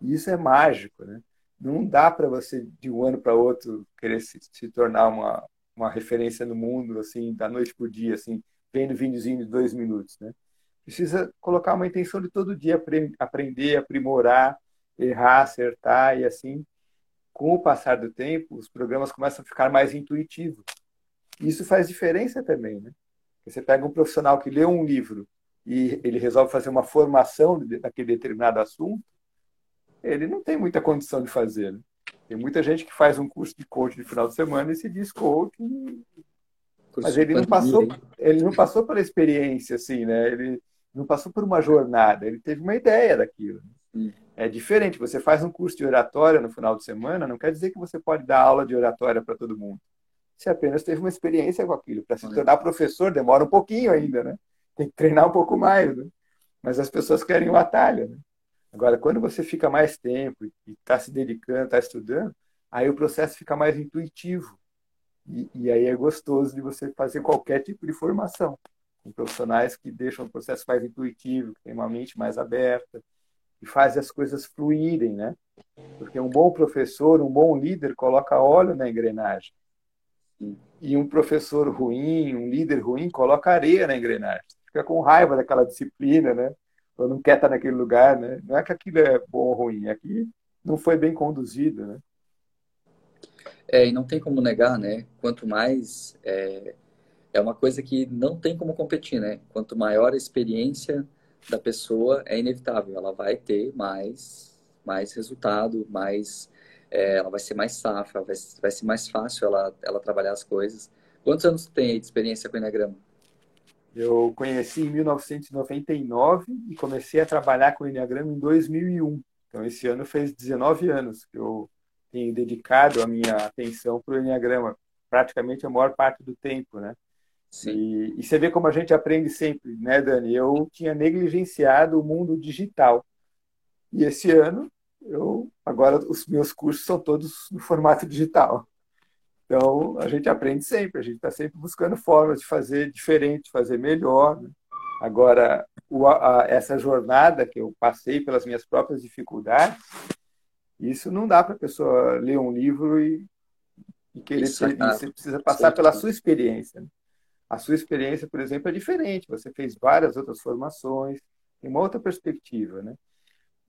E isso é mágico, né? Não dá para você, de um ano para outro, querer se, se tornar uma, uma referência no mundo, assim, da noite por dia, assim, vendo videozinho de dois minutos, né? Precisa colocar uma intenção de todo dia aprender, aprimorar, errar, acertar e assim, com o passar do tempo, os programas começam a ficar mais intuitivos. Isso faz diferença também, né? Você pega um profissional que lê um livro e ele resolve fazer uma formação daquele determinado assunto, ele não tem muita condição de fazer. Né? Tem muita gente que faz um curso de coach de final de semana e se diz coach, mas ele não passou, ele não passou pela experiência assim, né? Ele não passou por uma jornada, ele teve uma ideia daquilo. É diferente. Você faz um curso de oratória no final de semana, não quer dizer que você pode dar aula de oratória para todo mundo. Você apenas teve uma experiência com aquilo. Para se tornar professor demora um pouquinho ainda, né? Tem que treinar um pouco mais, né? Mas as pessoas querem o atalho, né? Agora, quando você fica mais tempo e está se dedicando, está estudando, aí o processo fica mais intuitivo. E, e, aí é gostoso de você fazer qualquer tipo de formação. Com profissionais que deixam o processo mais intuitivo, que tem uma mente mais aberta, e faz as coisas fluírem, né? Porque um bom professor, um bom líder coloca óleo na engrenagem. E um professor ruim, um líder ruim, coloca areia na engrenagem. Fica com raiva daquela disciplina, né? Ou não quer estar naquele lugar, né? Não é que aquilo é bom ou ruim, é que não foi bem conduzido, né? É, e não tem como negar, né? Quanto mais é, é uma coisa que não tem como competir, né? Quanto maior a experiência da pessoa é inevitável, ela vai ter mais, mais resultado, mais, é, ela vai ser mais safra, vai, vai ser mais fácil ela, ela trabalhar as coisas. Quantos anos tem de experiência com o Enneagrama? Eu conheci em 1999 e comecei a trabalhar com o Enneagrama em 2001. Então, esse ano fez 19 anos que eu tenho dedicado a minha atenção para o Enneagrama, praticamente a maior parte do tempo, né? E, e, você vê como a gente aprende sempre, né, Dani? Eu tinha negligenciado o mundo digital. E esse ano, eu agora os meus cursos são todos no formato digital. Então, a gente aprende sempre, a gente está sempre buscando formas de fazer diferente, fazer melhor. Né? Agora, o, a, essa jornada que eu passei pelas minhas próprias dificuldades, isso não dá para a pessoa ler um livro e, e querer ser, e você precisa passar pela sua experiência. Né? A sua experiência, por exemplo, é diferente. Você fez várias outras formações, tem uma outra perspectiva, né?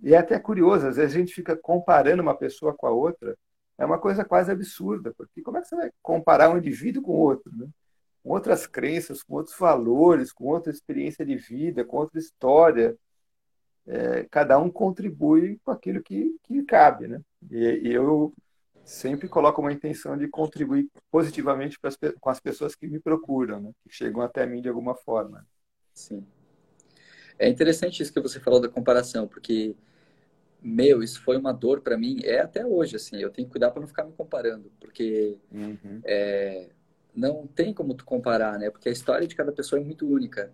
E é até curioso, às vezes a gente fica comparando uma pessoa com a outra, é uma coisa quase absurda, porque como é que você vai comparar um indivíduo com outro, né? Com outras crenças, com outros valores, com outra experiência de vida, com outra história. É, cada um contribui com aquilo que, que cabe, né? E, e eu sempre coloco uma intenção de contribuir positivamente as, com as pessoas que me procuram, né? que chegam até mim de alguma forma. Sim. É interessante isso que você falou da comparação, porque meu, isso foi uma dor para mim, é até hoje assim. Eu tenho que cuidar para não ficar me comparando, porque uhum. é, não tem como tu comparar, né? Porque a história de cada pessoa é muito única.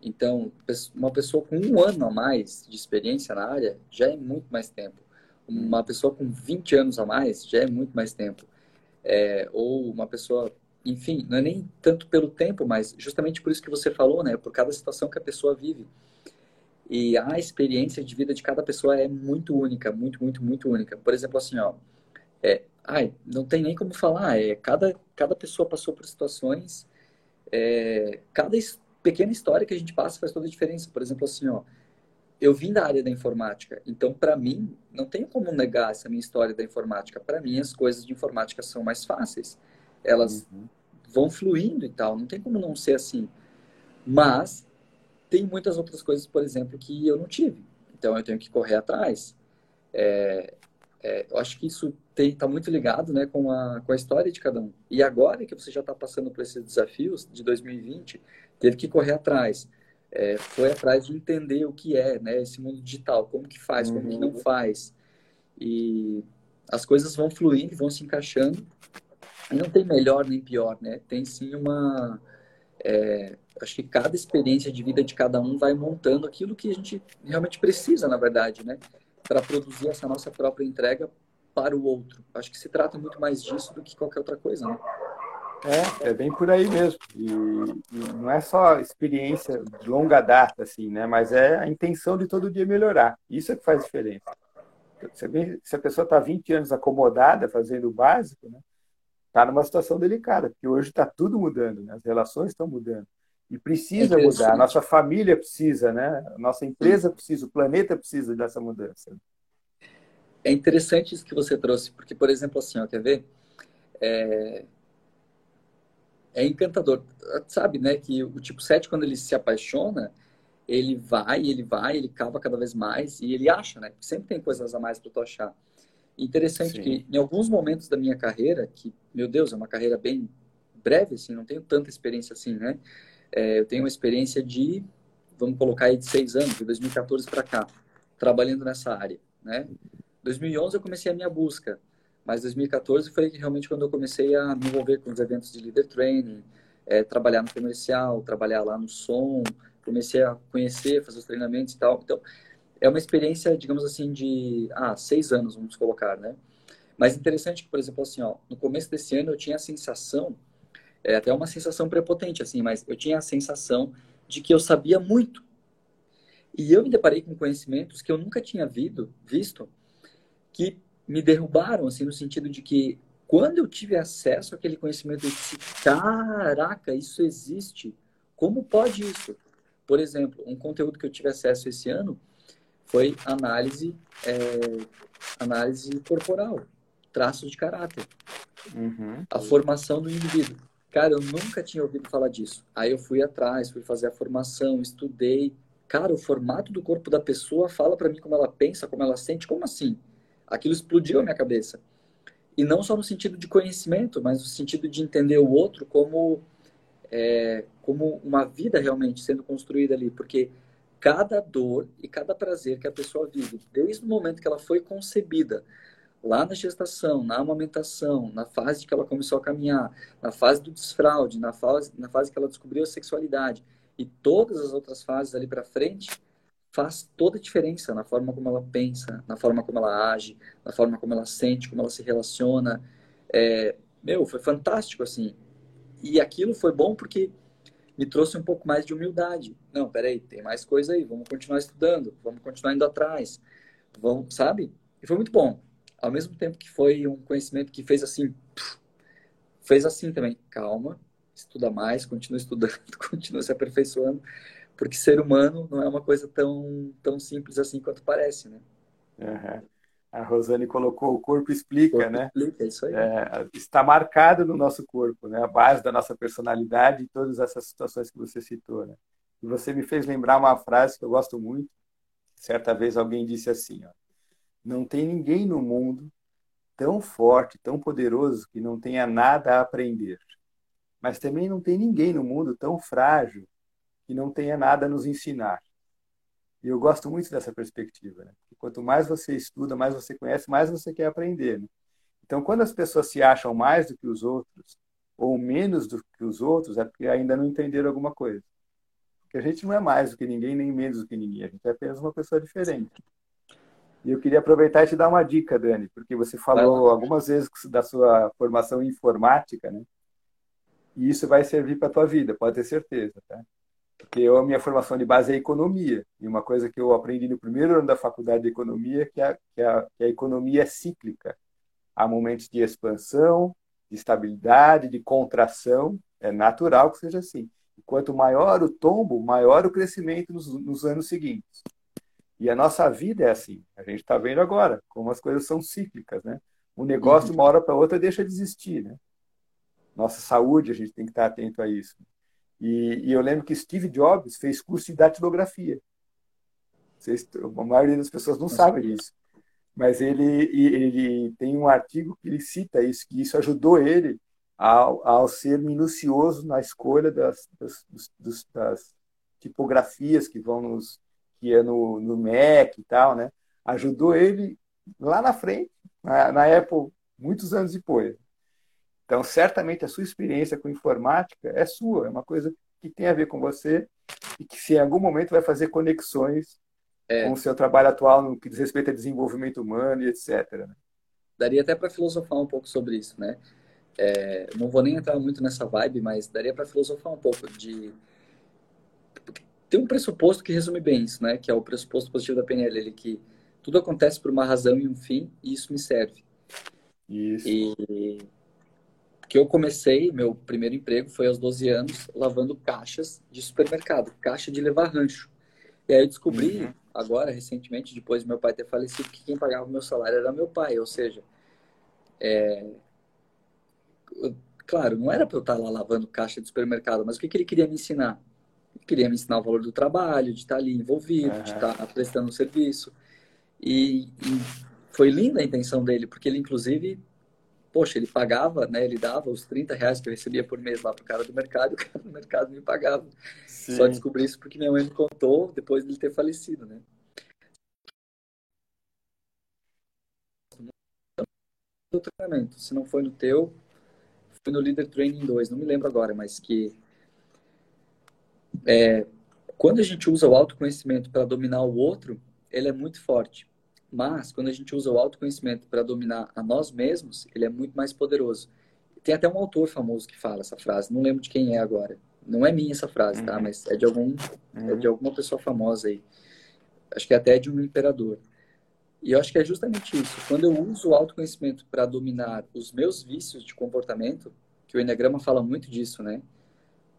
Então, uma pessoa com um ano a mais de experiência na área já é muito mais tempo uma pessoa com 20 anos a mais já é muito mais tempo. É, ou uma pessoa, enfim, não é nem tanto pelo tempo, mas justamente por isso que você falou, né? Por cada situação que a pessoa vive. E a experiência de vida de cada pessoa é muito única, muito, muito, muito única. Por exemplo, assim, ó, é, ai, não tem nem como falar, é, cada, cada pessoa passou por situações, é, cada pequena história que a gente passa faz toda a diferença. Por exemplo, assim, ó, eu vim da área da informática, então para mim não tem como negar essa minha história da informática. Para mim as coisas de informática são mais fáceis, elas uhum. vão fluindo e tal, não tem como não ser assim. Mas tem muitas outras coisas, por exemplo, que eu não tive, então eu tenho que correr atrás. É, é, eu acho que isso está muito ligado né, com, a, com a história de cada um. E agora que você já está passando por esses desafios de 2020, teve que correr atrás é, foi atrás de entender o que é né, esse mundo digital, como que faz, como que não uhum. faz. E as coisas vão fluindo, vão se encaixando. E não tem melhor nem pior, né? Tem sim uma... É, acho que cada experiência de vida de cada um vai montando aquilo que a gente realmente precisa, na verdade, né? Para produzir essa nossa própria entrega para o outro. Acho que se trata muito mais disso do que qualquer outra coisa, né? É, é bem por aí mesmo. E, e, não é só experiência de longa data, assim, né? Mas é a intenção de todo dia melhorar. Isso é que faz diferença. Se a pessoa está 20 anos acomodada, fazendo o básico, né? Está numa situação delicada, porque hoje está tudo mudando, né? As relações estão mudando. E precisa é mudar. A nossa família precisa, né? A nossa empresa precisa, o planeta precisa dessa mudança. É interessante isso que você trouxe, porque, por exemplo, assim, ó, quer ver? É, é encantador. Sabe, né, que o tipo 7, quando ele se apaixona, ele vai, ele vai, ele cava cada vez mais e ele acha, né? Sempre tem coisas a mais para tu achar. Interessante Sim. que em alguns momentos da minha carreira, que, meu Deus, é uma carreira bem breve, assim, não tenho tanta experiência assim, né? É, eu tenho uma experiência de, vamos colocar aí de seis anos, de 2014 para cá, trabalhando nessa área, né? 2011 eu comecei a minha busca, mas 2014 foi realmente quando eu comecei a me envolver com os eventos de leader training, é, trabalhar no comercial, trabalhar lá no som, comecei a conhecer, fazer os treinamentos e tal. Então, é uma experiência, digamos assim, de ah, seis anos, vamos colocar, né? Mas interessante que, por exemplo, assim, ó, no começo desse ano eu tinha a sensação, é até uma sensação prepotente, assim, mas eu tinha a sensação de que eu sabia muito. E eu me deparei com conhecimentos que eu nunca tinha visto, visto que me derrubaram, assim, no sentido de que quando eu tive acesso àquele conhecimento, eu disse, caraca, isso existe. Como pode isso? Por exemplo, um conteúdo que eu tive acesso esse ano foi análise, é, análise corporal, traços de caráter, uhum. a formação do indivíduo. Cara, eu nunca tinha ouvido falar disso. Aí eu fui atrás, fui fazer a formação, estudei. Cara, o formato do corpo da pessoa fala para mim como ela pensa, como ela sente. Como assim? Aquilo explodiu a minha cabeça. E não só no sentido de conhecimento, mas no sentido de entender o outro como é, como uma vida realmente sendo construída ali, porque cada dor e cada prazer que a pessoa vive, desde o momento que ela foi concebida, lá na gestação, na amamentação, na fase que ela começou a caminhar, na fase do desfraude, na fase, na fase que ela descobriu a sexualidade e todas as outras fases ali para frente, faz toda a diferença na forma como ela pensa, na forma como ela age, na forma como ela sente, como ela se relaciona. É, meu, foi fantástico assim. E aquilo foi bom porque me trouxe um pouco mais de humildade. Não, peraí, tem mais coisa aí, vamos continuar estudando, vamos continuar indo atrás, vamos, sabe? E foi muito bom. Ao mesmo tempo que foi um conhecimento que fez assim, fez assim também, calma, estuda mais, continua estudando, continua se aperfeiçoando, porque ser humano não é uma coisa tão, tão simples assim quanto parece, né? Uhum a Rosane colocou, o corpo explica, o corpo né? Explica, isso aí. É, está marcado no nosso corpo, né? A base da nossa personalidade e todas essas situações que você citou, né? E você me fez lembrar uma frase que eu gosto muito. Certa vez alguém disse assim, ó, não tem ninguém no mundo tão forte, tão poderoso que não tenha nada a aprender. Mas também não tem ninguém no mundo tão frágil que não tenha nada a nos ensinar. E eu gosto muito dessa perspectiva. Né? Quanto mais você estuda, mais você conhece, mais você quer aprender. Né? Então, quando as pessoas se acham mais do que os outros, ou menos do que os outros, é porque ainda não entenderam alguma coisa. Porque a gente não é mais do que ninguém, nem menos do que ninguém. A gente é apenas uma pessoa diferente. E eu queria aproveitar e te dar uma dica, Dani, porque você falou algumas vezes da sua formação em informática, né? E isso vai servir para a tua vida, pode ter certeza, tá? Porque eu, a minha formação de base é economia. E uma coisa que eu aprendi no primeiro ano da faculdade de economia é que a, que a, que a economia é cíclica. Há momentos de expansão, de estabilidade, de contração. É natural que seja assim. E quanto maior o tombo, maior o crescimento nos, nos anos seguintes. E a nossa vida é assim. A gente está vendo agora como as coisas são cíclicas, né? Um negócio, de uma hora para outra, deixa de existir, né? Nossa saúde, a gente tem que estar atento a isso. E, e, eu lembro que Steve Jobs fez curso de datilografia. Vocês, a maioria das pessoas não sabe disso. Mas ele, ele tem um artigo que ele cita isso, que isso ajudou ele ao, ao ser minucioso na escolha das, das, das, das tipografias que vão nos que é no, no Mac e tal, né? Ajudou ele lá na frente, na, na Apple, muitos anos depois. Então, certamente a sua experiência com informática é sua, é uma coisa que tem a ver com você e que, se em algum momento, vai fazer conexões é. com o seu trabalho atual no que diz respeito a desenvolvimento humano e etc. Né? Daria até para filosofar um pouco sobre isso, né? É, não vou nem entrar muito nessa vibe, mas daria para filosofar um pouco de tem um pressuposto que resume bem isso, né? Que é o pressuposto positivo da PNL, ele que tudo acontece por uma razão e um fim, e isso me serve. Isso. E que eu comecei, meu primeiro emprego foi aos 12 anos, lavando caixas de supermercado, caixa de levar rancho. E aí eu descobri, uhum. agora, recentemente, depois de meu pai ter falecido, que quem pagava o meu salário era meu pai. Ou seja, é... claro, não era para eu estar lá lavando caixa de supermercado, mas o que, que ele queria me ensinar? Ele queria me ensinar o valor do trabalho, de estar ali envolvido, uhum. de estar prestando um serviço. E, e, foi linda a intenção dele, porque ele, inclusive, poxa, ele pagava, né? Ele dava os 30 reais que eu recebia por mês lá pro cara do mercado, e o cara do mercado me pagava. Sim. Só descobri isso porque minha mãe me contou depois de ele ter falecido, né? do treinamento. Se não foi no teu, foi no Leader Training 2, não me lembro agora, mas que é, quando a gente usa o autoconhecimento para dominar o outro, ele é muito forte. Mas quando a gente usa o autoconhecimento para dominar a nós mesmos, ele é muito mais poderoso. Tem até um autor famoso que fala essa frase, não lembro de quem é agora. Não é minha essa frase, tá? Uhum. Mas é de algum uhum. é de alguma pessoa famosa aí. Acho que é até de um imperador. E eu acho que é justamente isso. Quando eu uso o autoconhecimento para dominar os meus vícios de comportamento, que o Enneagrama fala muito disso, né?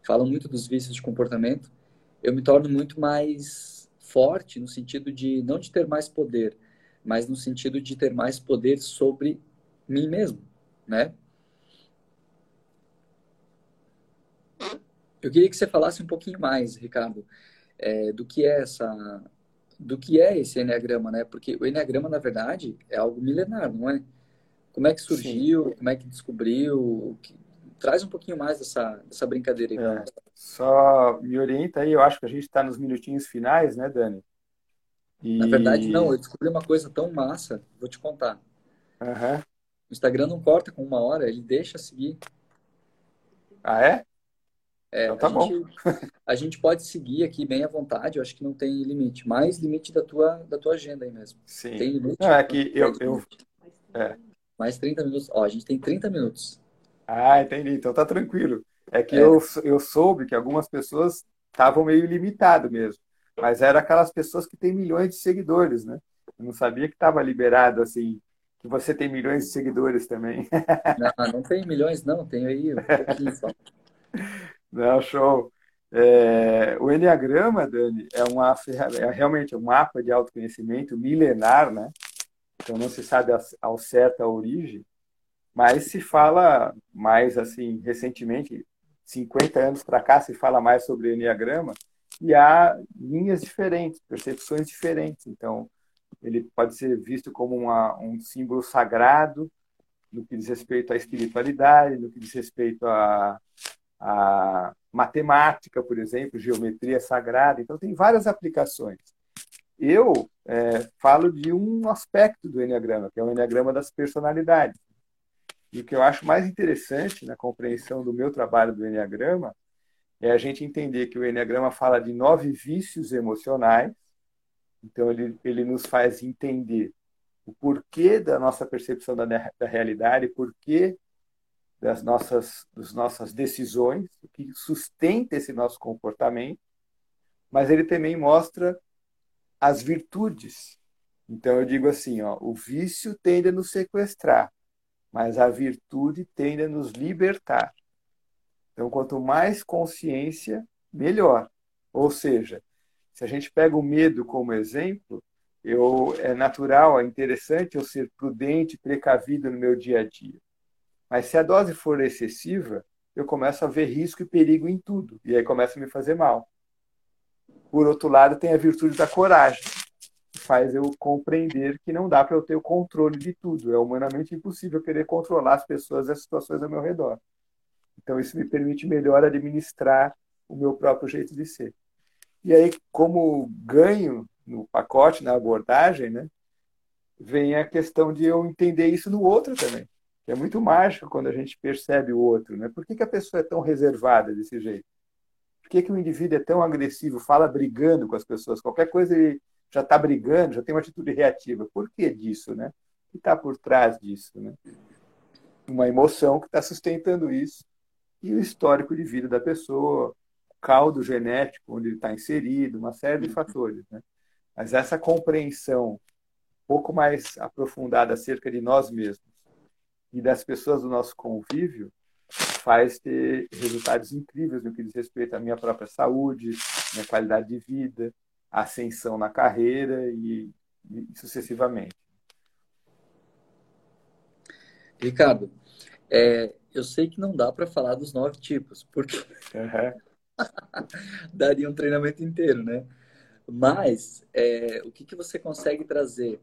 Fala muito dos vícios de comportamento, eu me torno muito mais forte no sentido de não de ter mais poder, mas no sentido de ter mais poder sobre mim mesmo, né? Eu queria que você falasse um pouquinho mais, Ricardo, é, do que é essa do que é esse Enneagrama, né? Porque o Enneagrama, na verdade, é algo milenar, não é? Como é que surgiu, Sim. como é que descobriu? Que... Traz um pouquinho mais dessa, dessa brincadeira aí. É, só me orienta aí, eu acho que a gente está nos minutinhos finais, né, Dani? E... Na verdade, não, eu descobri uma coisa tão massa, vou te contar. Uhum. O Instagram não corta com uma hora, ele deixa seguir. Ah, é? É, então tá a, bom. Gente, a gente pode seguir aqui bem à vontade, eu acho que não tem limite. Mais limite da tua, da tua agenda aí mesmo. Sim. Tem limite? Não, é que eu. eu é. Mais 30 minutos. Ó, a gente tem 30 minutos. Ah, entendi. Então tá tranquilo. É que é. Eu, eu soube que algumas pessoas estavam meio limitado mesmo. Mas era aquelas pessoas que têm milhões de seguidores, né? Eu não sabia que estava liberado assim, que você tem milhões de seguidores também. Não, não tem milhões, não, tenho aí um pouquinho só. Não, show. É, o Enneagrama, Dani, é, uma, é realmente um mapa de autoconhecimento milenar, né? Então não se sabe ao certo a origem, mas se fala mais assim, recentemente, 50 anos para cá, se fala mais sobre o Enneagrama e há linhas diferentes, percepções diferentes. Então, ele pode ser visto como uma, um símbolo sagrado no que diz respeito à espiritualidade, no que diz respeito a a matemática, por exemplo, geometria sagrada. Então, tem várias aplicações. Eu é, falo de um aspecto do Enneagrama, que é o Enneagrama das personalidades. E o que eu acho mais interessante na compreensão do meu trabalho do Enneagrama é a gente entender que o Enneagrama fala de nove vícios emocionais. Então, ele, ele nos faz entender o porquê da nossa percepção da, da realidade, porquê das nossas, das nossas decisões, o que sustenta esse nosso comportamento, mas ele também mostra as virtudes. Então eu digo assim, ó, o vício tende a nos sequestrar, mas a virtude tende a nos libertar. Então quanto mais consciência, melhor. Ou seja, se a gente pega o medo como exemplo, eu é natural, é interessante eu ser prudente, precavido no meu dia a dia. Mas se a dose for excessiva, eu começo a ver risco e perigo em tudo. E aí começa a me fazer mal. Por outro lado, tem a virtude da coragem, que faz eu compreender que não dá para eu ter o controle de tudo. É humanamente impossível querer controlar as pessoas e as situações ao meu redor. Então, isso me permite melhor administrar o meu próprio jeito de ser. E aí, como ganho no pacote, na abordagem, né, vem a questão de eu entender isso no outro também é muito mágico quando a gente percebe o outro. Né? Por que, que a pessoa é tão reservada desse jeito? Por que, que o indivíduo é tão agressivo, fala brigando com as pessoas? Qualquer coisa ele já está brigando, já tem uma atitude reativa. Por que disso? Né? O que está por trás disso? Né? Uma emoção que está sustentando isso e o histórico de vida da pessoa, caldo genético onde ele está inserido, uma série de fatores. Né? Mas essa compreensão um pouco mais aprofundada acerca de nós mesmos, e das pessoas do nosso convívio faz ter resultados incríveis no que diz respeito à minha própria saúde, minha qualidade de vida, ascensão na carreira e, e sucessivamente. Ricardo, É, eu sei que não dá para falar dos nove tipos, porque uhum. daria um treinamento inteiro, né? Mas é, o que, que você consegue trazer?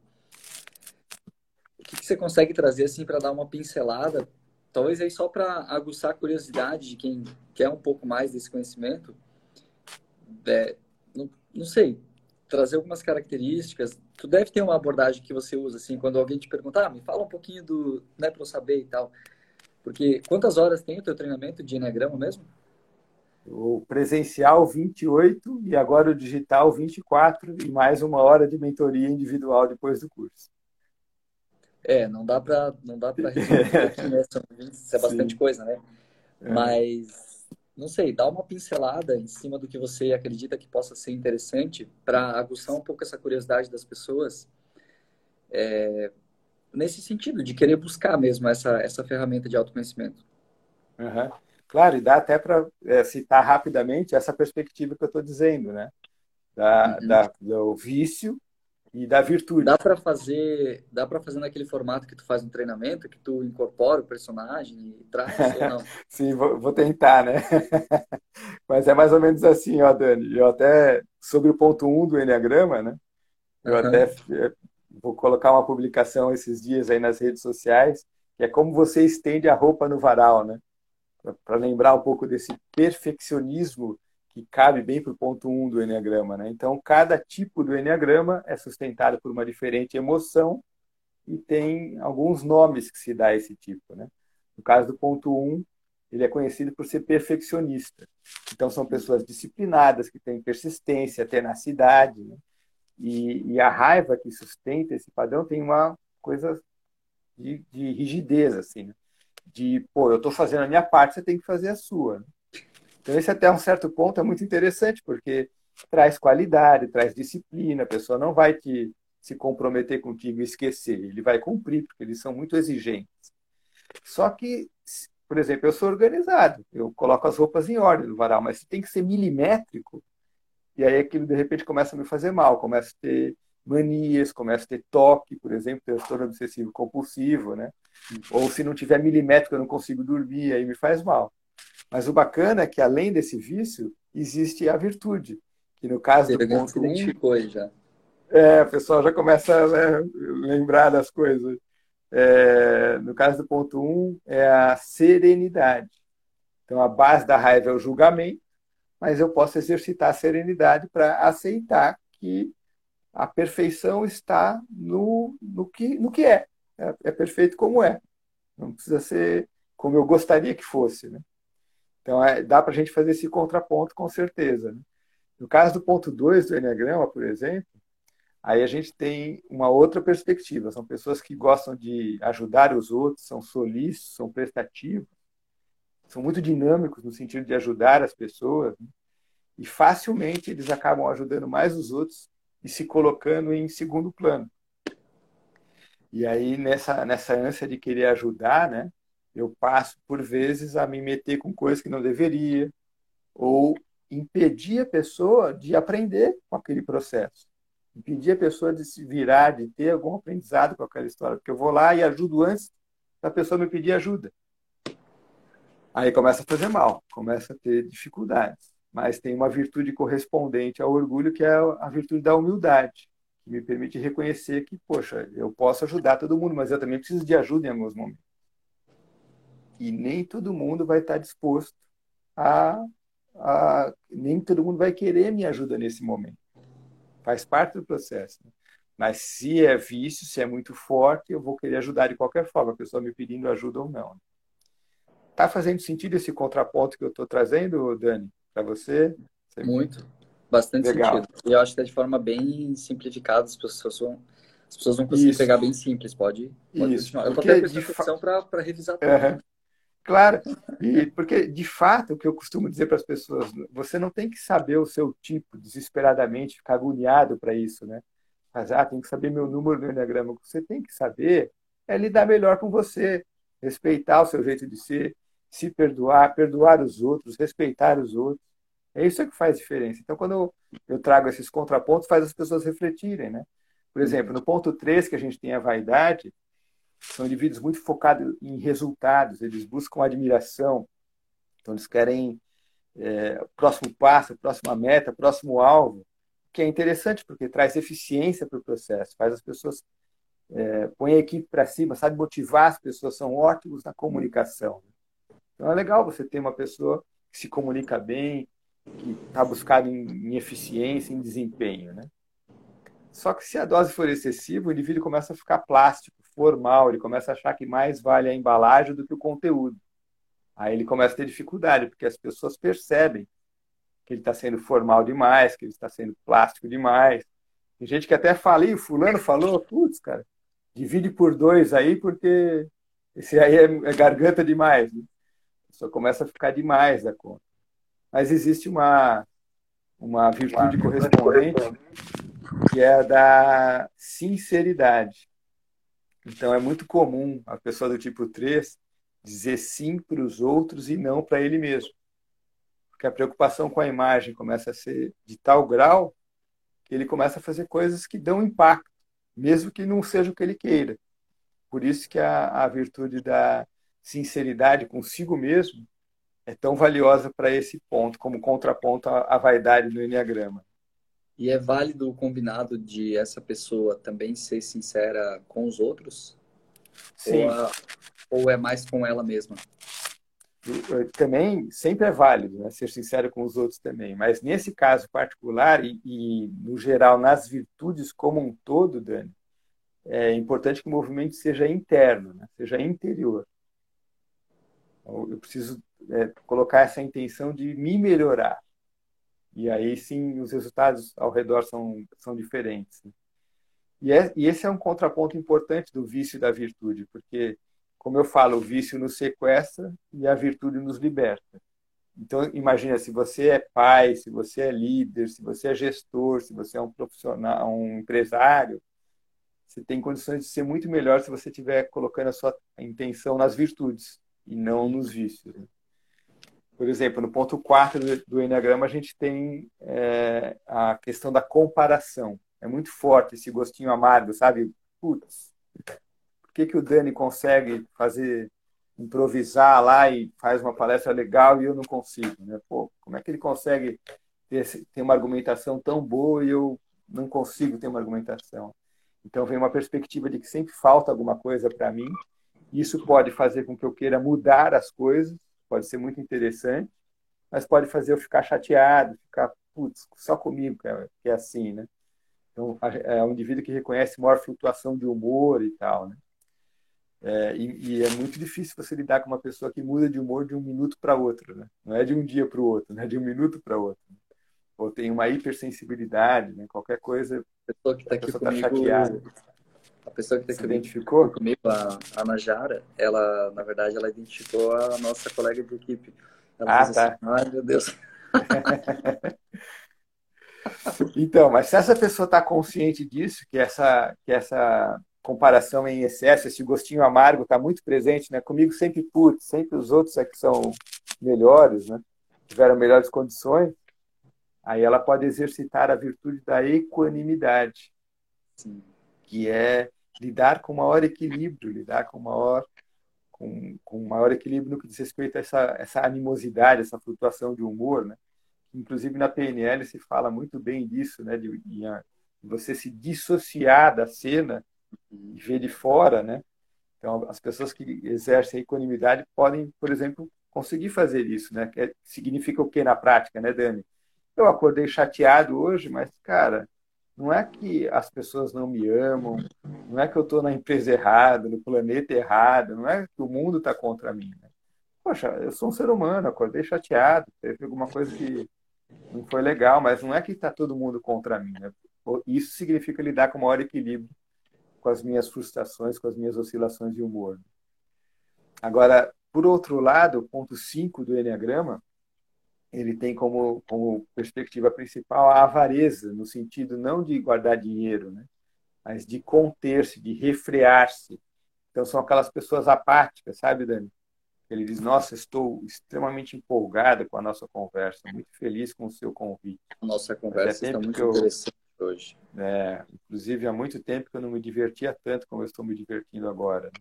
O que, que você consegue trazer assim para dar uma pincelada? Talvez aí só para aguçar a curiosidade de quem quer um pouco mais desse conhecimento. É, não, não sei, trazer algumas características. Tu deve ter uma abordagem que você usa assim quando alguém te perguntar, ah, me fala um pouquinho do, né, para eu saber e tal. Porque quantas horas tem o teu treinamento de Enneagrama mesmo? O presencial 28 e agora o digital 24 e mais uma hora de mentoria individual depois do curso. É, não dá para não dá para resumir isso é bastante Sim. coisa, né? É. Mas não sei, dá uma pincelada em cima do que você acredita que possa ser interessante para aguçar um pouco essa curiosidade das pessoas. É, nesse sentido, de querer buscar mesmo essa, essa ferramenta de autoconhecimento. Uhum. Claro, e dá até para é, citar rapidamente essa perspectiva que eu estou dizendo, né? Da, uhum. da, do vício e da virtude. Dá para fazer, dá para fazer naquele formato que tu faz no treinamento, que tu incorpora o personagem e traz ou não? Sim, vou, vou, tentar, né? Mas é mais ou menos assim, ó, Dani. Eu até sobre o ponto 1 um do Enneagrama, né? Eu uhum. até é, vou colocar uma publicação esses dias aí nas redes sociais, que é como você estende a roupa no varal, né? Para lembrar um pouco desse perfeccionismo que cabe bem para o ponto 1 um do Enneagrama. Né? Então, cada tipo do Enneagrama é sustentado por uma diferente emoção e tem alguns nomes que se dá a esse tipo. Né? No caso do ponto 1, um, ele é conhecido por ser perfeccionista. Então, são pessoas disciplinadas, que têm persistência, tenacidade. Né? E, e, a raiva que sustenta esse padrão tem uma coisa de, de rigidez, assim, né? de, pô, eu estou fazendo a minha parte, você tem que fazer a sua. Né? Então, esse até um certo ponto é muito interessante, porque traz qualidade, traz disciplina, a pessoa não vai te, se comprometer contigo e esquecer, ele vai cumprir, porque eles são muito exigentes. Só que, por exemplo, eu sou organizado, eu coloco as roupas em ordem no varal, mas tem que ser milimétrico, e aí aquilo de repente começa a me fazer mal, começa a ter manias, começa a ter toque, por exemplo, transtorno obsessivo compulsivo, né? Ou se não tiver milimétrico eu não consigo dormir, aí me faz mal. Mas o bacana é que, além desse vício, existe a virtude. Que no caso do ponto um, identificou aí já. É, o pessoal já começa a né, lembrar das coisas. É, no caso do ponto 1, um, é a serenidade. Então, a base da raiva é o julgamento, mas eu posso exercitar a serenidade para aceitar que a perfeição está no, no, que, no que é. é. é. perfeito como é. Não precisa ser como eu gostaria que fosse. Né? Então, é, dá para a gente fazer esse contraponto com certeza. Né? No caso do ponto 2 do Enneagrama, por exemplo, aí a gente tem uma outra perspectiva. São pessoas que gostam de ajudar os outros, são solícitos, são prestativos, são muito dinâmicos no sentido de ajudar as pessoas, né? e facilmente eles acabam ajudando mais os outros e se colocando em segundo plano. E aí, nessa, nessa ânsia de querer ajudar, né, eu passo, por vezes, a me meter com coisas que não deveria, ou impedir a pessoa de aprender com aquele processo. Impedir a pessoa de se virar, de ter algum aprendizado com aquela história. Porque eu vou lá e ajudo antes da pessoa me pedir ajuda. Aí começa a fazer mal, começa a ter dificuldades. Mas tem uma virtude correspondente ao orgulho, que é a virtude da humildade, que me permite reconhecer que, poxa, eu posso ajudar todo mundo, mas eu também preciso de ajuda em alguns momentos e nem todo mundo vai estar disposto a, a, nem todo mundo vai querer minha ajuda nesse momento. Faz parte do processo. Né? Mas se é vício, se é muito forte, eu vou querer ajudar de qualquer forma, a pessoa me pedindo ajuda ou não. Tá fazendo sentido esse contraponto que eu estou trazendo, Dani, para você? você? Muito, bastante Legal. sentido. E eu acho que é de forma bem simplificada, as pessoas vão, as pessoas vão conseguir Isso. pegar bem simples. Pode, pode Isso. continuar. Eu estou até prestando atenção fa... para revisar tudo. Uhum. Claro, e porque de fato o que eu costumo dizer para as pessoas, você não tem que saber o seu tipo desesperadamente, ficar agoniado para isso, né? Mas ah, tem que saber meu número do enneagrama. O que você tem que saber é lidar melhor com você, respeitar o seu jeito de ser, se perdoar, perdoar os outros, respeitar os outros. É isso que faz diferença. Então, quando eu, trago esses contrapontos, faz as pessoas refletirem, né? Por exemplo, no ponto 3, que a gente tem a vaidade, são indivíduos muito focados em resultados, eles buscam admiração, então eles querem é, o próximo passo, a próxima meta, o próximo alvo, que é interessante porque traz eficiência para o processo, faz as pessoas é, põe a equipe para cima, sabe motivar as pessoas, são ótimos na comunicação. Então é legal você ter uma pessoa que se comunica bem, que está buscando em, em, eficiência, em desempenho, né? Só que se a dose for excessiva, o indivíduo começa a ficar plástico, formal, ele começa a achar que mais vale a embalagem do que o conteúdo. Aí ele começa a ter dificuldade, porque as pessoas percebem que ele está sendo formal demais, que ele está sendo plástico demais. Tem gente que até fala, e o fulano falou, putz, cara, divide por dois aí, porque esse aí é, é garganta demais. Né? Pessoa começa a ficar demais da conta. Mas existe uma, uma virtude correspondente, que é a da sinceridade. Então, é muito comum a pessoa do tipo 3 dizer sim para os outros e não para ele mesmo. Porque a preocupação com a imagem começa a ser de tal grau que ele começa a fazer coisas que dão impacto mesmo que não seja o que ele queira. Por isso que a, a virtude da sinceridade consigo mesmo é tão valiosa para esse ponto, como contraponto à, à vaidade do Enneagrama. E é válido o combinado de essa pessoa também ser sincera com os outros? Sim. Ou, a, ou é mais com ela mesma? Também sempre é válido né, ser sincero com os outros também, mas nesse caso particular e, e no geral nas virtudes como um todo, Dani, é importante que o movimento seja interno, né, seja interior. Então, eu preciso é, colocar essa intenção de me melhorar. E aí sim os resultados ao redor são, são diferentes. Né? E, é, e esse é um contraponto importante do vício e da virtude, porque como eu falo, o vício nos sequestra e a virtude nos liberta. Então, imagina, se você é pai, se você é líder, se você é gestor, se você é um profissional, um empresário, você tem condições de ser muito melhor se você estiver colocando a sua intenção nas virtudes e não nos vícios. Né? Por exemplo, no ponto 4 do Enneagrama, a gente tem é, a questão da comparação. É muito forte esse gostinho amargo, sabe? Putz, por que, que o Dani consegue fazer, improvisar lá e faz uma palestra legal e eu não consigo? Né? Pô, como é que ele consegue ter, ter uma argumentação tão boa e eu não consigo ter uma argumentação? Então vem uma perspectiva de que sempre falta alguma coisa para mim. Isso pode fazer com que eu queira mudar as coisas, pode ser muito interessante, mas pode fazer eu ficar chateado, ficar, putz, só comigo que é, é assim, né? Então, é um indivíduo que reconhece maior flutuação de humor e tal, né? É, e, e, é muito difícil você lidar com uma pessoa que muda de humor de um minuto para outro, né? Não é de um dia para o outro, né? De um minuto para outro. Ou tem uma hipersensibilidade, né? Qualquer coisa. A pessoa que está aqui tá comigo, tá chateada. A pessoa que está aqui identificou comigo, a, a Najara, ela, na verdade, ela identificou a nossa colega de equipe. Ela ah, tá. Assim, Ai, meu Deus. então, mas se essa pessoa está consciente disso, que essa, que essa comparação em excesso, esse gostinho amargo está muito presente, né? Comigo sempre putz, sempre os outros é que são melhores, né? Tiveram melhores condições. Aí ela pode exercitar a virtude da equanimidade, Sim. que é lidar com maior equilíbrio, lidar com maior com, com maior equilíbrio no que diz respeito a essa, essa animosidade, essa flutuação de humor, né? Inclusive na PNL se fala muito bem disso, né? De, de você se dissociar da cena e ver de fora, né? Então, as pessoas que exercem a equanimidade podem, por exemplo, conseguir fazer isso, né? Que é, significa o que na prática, né, Dani? Eu acordei chateado hoje, mas, cara, não é que as pessoas não me amam, não é que eu estou na empresa errada, no planeta errado, não é que o mundo está contra mim. Né? Poxa, eu sou um ser humano, acordei chateado, teve alguma coisa que não foi legal, mas não é que está todo mundo contra mim. Né? Isso significa lidar com maior equilíbrio com as minhas frustrações, com as minhas oscilações de humor. Agora, por outro lado, o ponto 5 do Enneagrama, ele tem como, como perspectiva principal a avareza, no sentido não de guardar dinheiro, né? mas de conter-se, de refrear-se. Então, são aquelas pessoas apáticas, sabe, Dani? Ele diz: Nossa, estou extremamente empolgada com a nossa conversa, muito feliz com o seu convite. A nossa conversa está muito eu, interessante hoje. É, inclusive, há muito tempo que eu não me divertia tanto como eu estou me divertindo agora.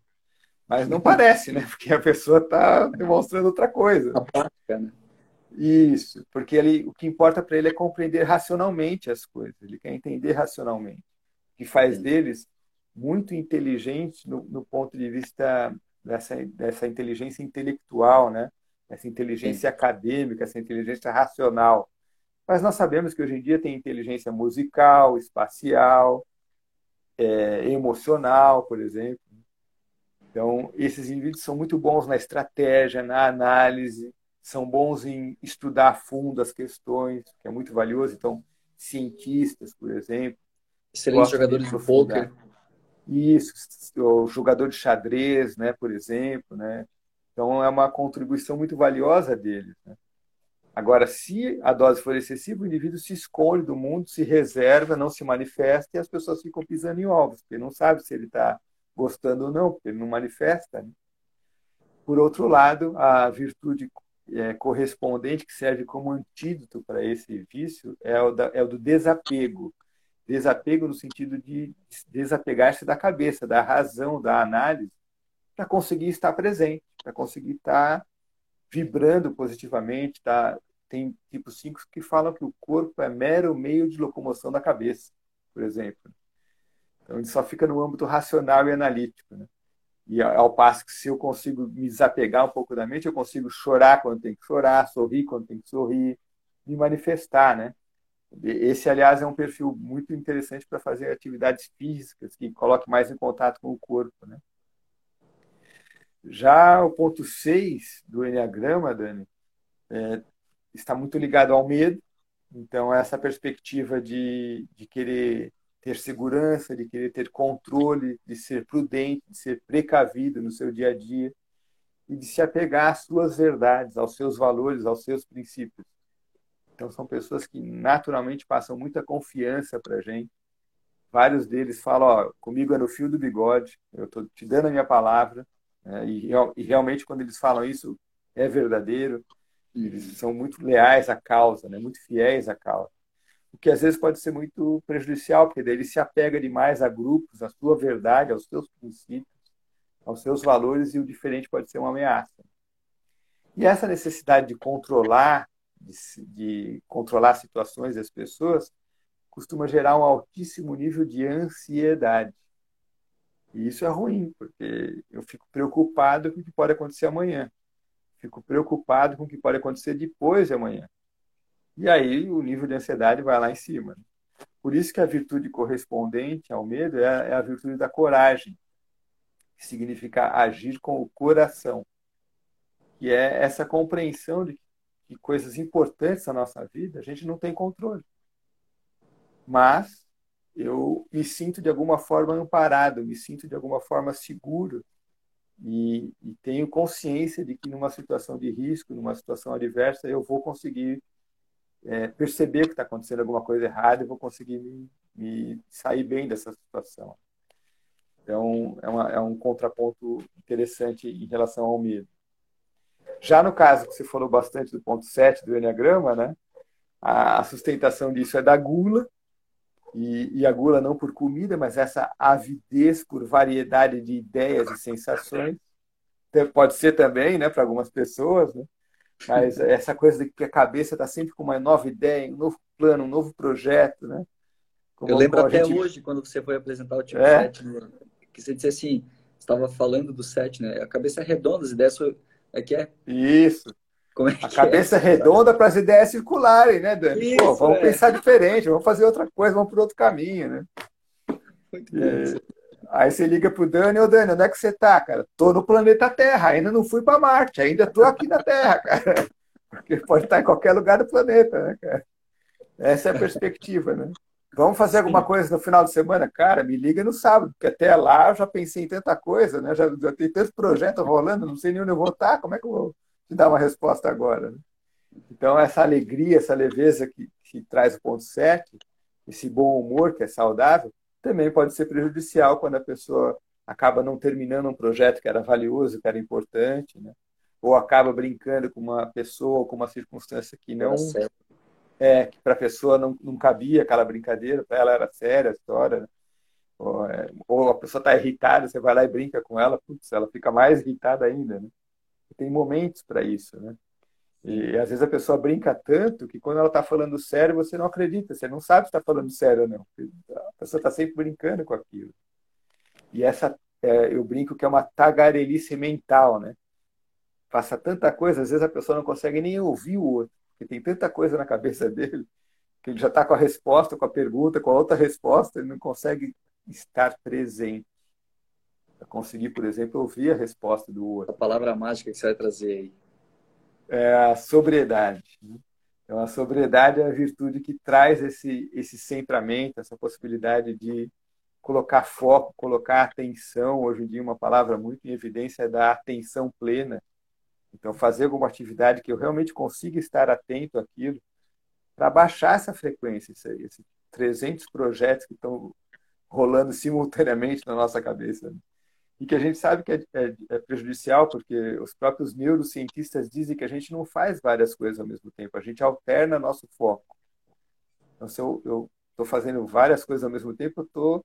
Mas não parece, né? Porque a pessoa está demonstrando outra coisa. A prática, né? Isso, porque ele, o que importa para ele é compreender racionalmente as coisas, ele quer entender racionalmente, o que faz Sim. deles muito inteligentes no, no, ponto de vista dessa, dessa inteligência intelectual, né? essa inteligência Sim. acadêmica, essa inteligência racional. Mas nós sabemos que hoje em dia tem inteligência musical, espacial, é, emocional, por exemplo. Então, esses indivíduos são muito bons na estratégia, na análise, são bons em estudar a fundo as questões, que é muito valioso. Então, cientistas, por exemplo. Excelentes jogadores de poker. Isso, o jogador de xadrez, né, por exemplo, né? Então é uma contribuição muito valiosa deles. Né? Agora, se a dose for excessiva, o indivíduo se esconde do mundo, se reserva, não se manifesta e as pessoas ficam pisando em ovos, porque não sabe se ele está gostando ou não, porque ele não manifesta. Né? Por outro lado, a virtude é, correspondente que serve como antídoto para esse vício é o, da, é o do desapego. Desapego no sentido de desapegar-se da cabeça, da razão, da análise, para conseguir estar presente, para conseguir estar vibrando positivamente. Tá? Tem tipo 5 que falam que o corpo é mero meio de locomoção da cabeça, por exemplo. Então, ele só fica no âmbito racional e analítico. Né? E ao passo que se eu consigo me desapegar um pouco da mente, eu consigo chorar quando tem que chorar, sorrir quando tem que sorrir, me manifestar, né? Esse, aliás, é um perfil muito interessante para fazer atividades físicas que coloque mais em contato com o corpo, né? Já o ponto 6 do Enneagrama, Dani, é, está muito ligado ao medo. Então, essa perspectiva de, de querer ter segurança, de querer ter controle, de ser prudente, de ser precavido no seu dia a dia e de se apegar às suas verdades, aos seus valores, aos seus princípios. Então, são pessoas que naturalmente passam muita confiança para a gente. Vários deles falam: ó, comigo é no fio do bigode, eu estou te dando a minha palavra. Né? E, e, realmente, quando eles falam isso, é verdadeiro. Eles são muito leais à causa, né? muito fiéis à causa o que às vezes pode ser muito prejudicial, porque daí ele se apega demais a grupos, à sua verdade, aos seus princípios, aos seus valores, e o diferente pode ser uma ameaça. E essa necessidade de controlar, de, de controlar situações das pessoas, costuma gerar um altíssimo nível de ansiedade. E isso é ruim, porque eu fico preocupado com o que pode acontecer amanhã. Fico preocupado com o que pode acontecer depois de amanhã. E aí o nível de ansiedade vai lá em cima. Por isso que a virtude correspondente ao medo é a, é a virtude da coragem, que significa agir com o coração, que é essa compreensão de que coisas importantes da nossa vida a gente não tem controle. Mas eu me sinto de alguma forma amparado, me sinto de alguma forma seguro e, e, tenho consciência de que numa situação de risco, numa situação adversa, eu vou conseguir é, perceber que está acontecendo alguma coisa errada e vou conseguir me, me, sair bem dessa situação. Então, é, uma, é um contraponto interessante em relação ao medo. Já no caso que você falou bastante do ponto 7 do Enneagrama, né? a, sustentação disso é da gula, e, e, a gula não por comida, mas essa avidez por variedade de ideias e sensações. Pode ser também, né, para algumas pessoas, né? Mas essa coisa de que a cabeça está sempre com uma nova ideia, um novo plano, um novo projeto, né? Como, eu lembro até gente... hoje, quando você foi apresentar o tipo é. 7, né? que você disse assim, estava falando do 7, né? A cabeça é redonda, as ideias é que é. Isso. É a cabeça é? redonda para as ideias circularem, né, Dani? Isso, Pô, vamos é. pensar diferente, vamos fazer outra coisa, vamos por outro caminho, né? Muito bom. Aí você liga pro Dani, ô Dani, onde é que você tá, cara? Tô no planeta Terra, ainda não fui para Marte, ainda tô aqui na Terra, cara. Porque pode estar em qualquer lugar do planeta, né, cara? Essa é a perspectiva, né? Vamos fazer alguma coisa no final de semana? Cara, me liga no sábado, porque até lá eu já pensei em tanta coisa, né? Já, já tem tanto projeto rolando, não sei nem onde eu vou estar, como é que eu vou te dar uma resposta agora? Né? Então, essa alegria, essa leveza que, que traz o ponto 7, esse bom humor que é saudável, também pode ser prejudicial quando a pessoa acaba não terminando um projeto que era valioso, que era importante, né? ou acaba brincando com uma pessoa, com uma circunstância que não é que para a pessoa não, não cabia aquela brincadeira, para ela era séria a história. Né? Ou, é, ou a pessoa está irritada, você vai lá e brinca com ela, putz, ela fica mais irritada ainda, né? Tem momentos para isso, né? E às vezes a pessoa brinca tanto que quando ela está falando sério, você não acredita, você não sabe se está falando sério ou não. A pessoa está sempre brincando com aquilo. E essa, é, eu brinco que é uma tagarelice mental, né? Passa tanta coisa, às vezes a pessoa não consegue nem ouvir o outro, porque tem tanta coisa na cabeça dele que ele já está com a resposta, com a pergunta, com a outra resposta, ele não consegue estar presente. Conseguir, por exemplo, ouvir a resposta do outro. A palavra mágica que você vai trazer aí. É a sobriedade. Né? Então, a sobriedade é a virtude que traz esse, esse centramento, essa possibilidade de colocar foco, colocar atenção. Hoje em dia, uma palavra muito em evidência é da atenção plena. Então, fazer alguma atividade que eu realmente consiga estar atento àquilo, para baixar essa frequência, esses 300 projetos que estão rolando simultaneamente na nossa cabeça. Né? E que a gente sabe que é, é, é, prejudicial, porque os próprios neurocientistas dizem que a gente não faz várias coisas ao mesmo tempo, a gente alterna nosso foco. Então, se eu estou fazendo várias coisas ao mesmo tempo, eu tô,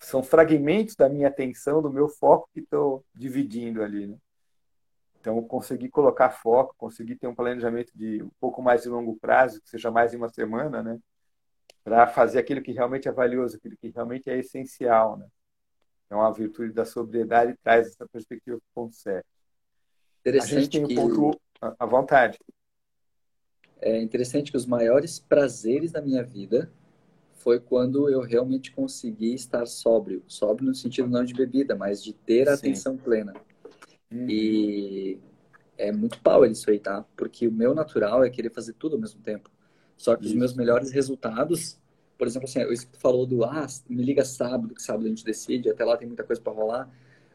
são fragmentos da minha atenção, do meu foco que estou dividindo ali. Né? Então, conseguir colocar foco, conseguir ter um planejamento de um pouco mais de longo prazo, que seja mais de uma semana, né? para fazer aquilo que realmente é valioso, aquilo que realmente é essencial. Né? Então, a virtude da sobriedade traz essa perspectiva para o ponto. Interessante a gente tem um que... ponto à vontade. É interessante que os maiores prazeres da minha vida foi quando eu realmente consegui estar sóbrio. Sóbrio no sentido não de bebida, mas de ter a Sim. atenção plena. Uhum. E é muito power isso aí, tá? Porque o meu natural é querer fazer tudo ao mesmo tempo. Só que os meus melhores resultados, por exemplo, assim, isso que tu falou do, ah, me liga sábado, que sábado a gente decide, até lá tem muita coisa para rolar.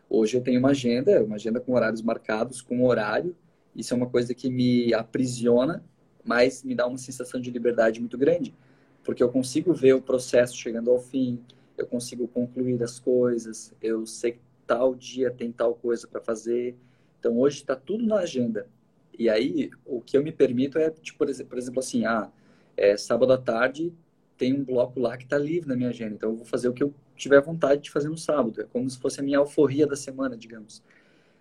Hoje eu tenho uma agenda, uma agenda com horários marcados, com horário. Isso é uma coisa que me aprisiona, mas me dá uma sensação de liberdade muito grande. Porque eu consigo ver o processo chegando ao fim, eu consigo concluir as coisas, eu sei que tal dia tem tal coisa para fazer. Então hoje está tudo na agenda. E aí o que eu me permito é, tipo, por exemplo, assim, ah, é, sábado à tarde tem um bloco lá que está livre na minha agenda. Então eu vou fazer o que eu tiver vontade de fazer no sábado. É como se fosse a minha alforria da semana, digamos.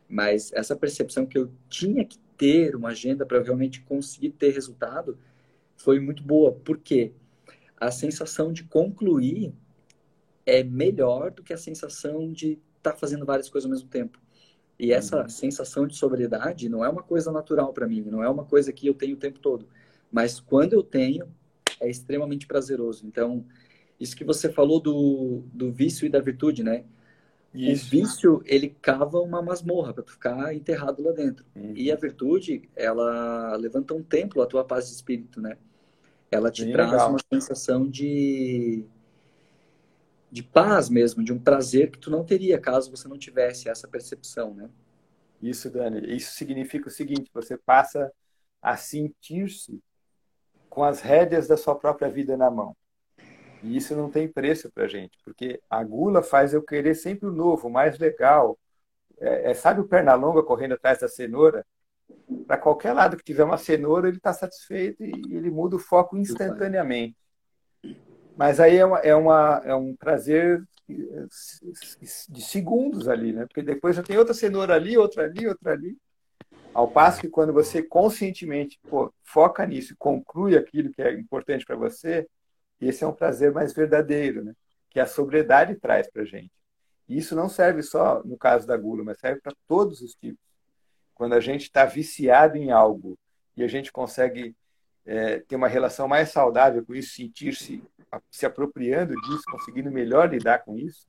Mas essa percepção que eu tinha que ter uma agenda para realmente conseguir ter resultado foi muito boa. Por quê? A sensação de concluir é melhor do que a sensação de estar tá fazendo várias coisas ao mesmo tempo. E essa uhum. sensação de sobriedade não é uma coisa natural para mim, não é uma coisa que eu tenho o tempo todo. Mas quando eu tenho, é extremamente prazeroso. Então, isso que você falou do, do vício e da virtude, né? Isso. O vício, ele cava uma masmorra para tu ficar enterrado lá dentro. Uhum. E a virtude, ela levanta um templo à tua paz de espírito, né? Ela te Bem traz legal. uma sensação de de paz mesmo, de um prazer que tu não teria caso você não tivesse essa percepção, né? Isso, Dani. Isso significa o seguinte: você passa a sentir-se com as rédeas da sua própria vida na mão. E isso não tem preço para gente, porque a gula faz eu querer sempre o novo, o mais legal. É, é, sabe o perna longa correndo atrás da cenoura? Para qualquer lado que tiver uma cenoura, ele está satisfeito e ele muda o foco instantaneamente. Mas aí é, uma, é, uma, é um prazer de segundos ali, né? Porque depois já tem outra cenoura ali, outra ali, outra ali. Ao passo que quando você conscientemente pô, foca nisso, conclui aquilo que é importante para você, esse é um prazer mais verdadeiro, né? que a sobriedade traz para a gente. E isso não serve só no caso da gula, mas serve para todos os tipos. Quando a gente está viciado em algo e a gente consegue é, ter uma relação mais saudável com isso, sentir-se se apropriando disso, conseguindo melhor lidar com isso,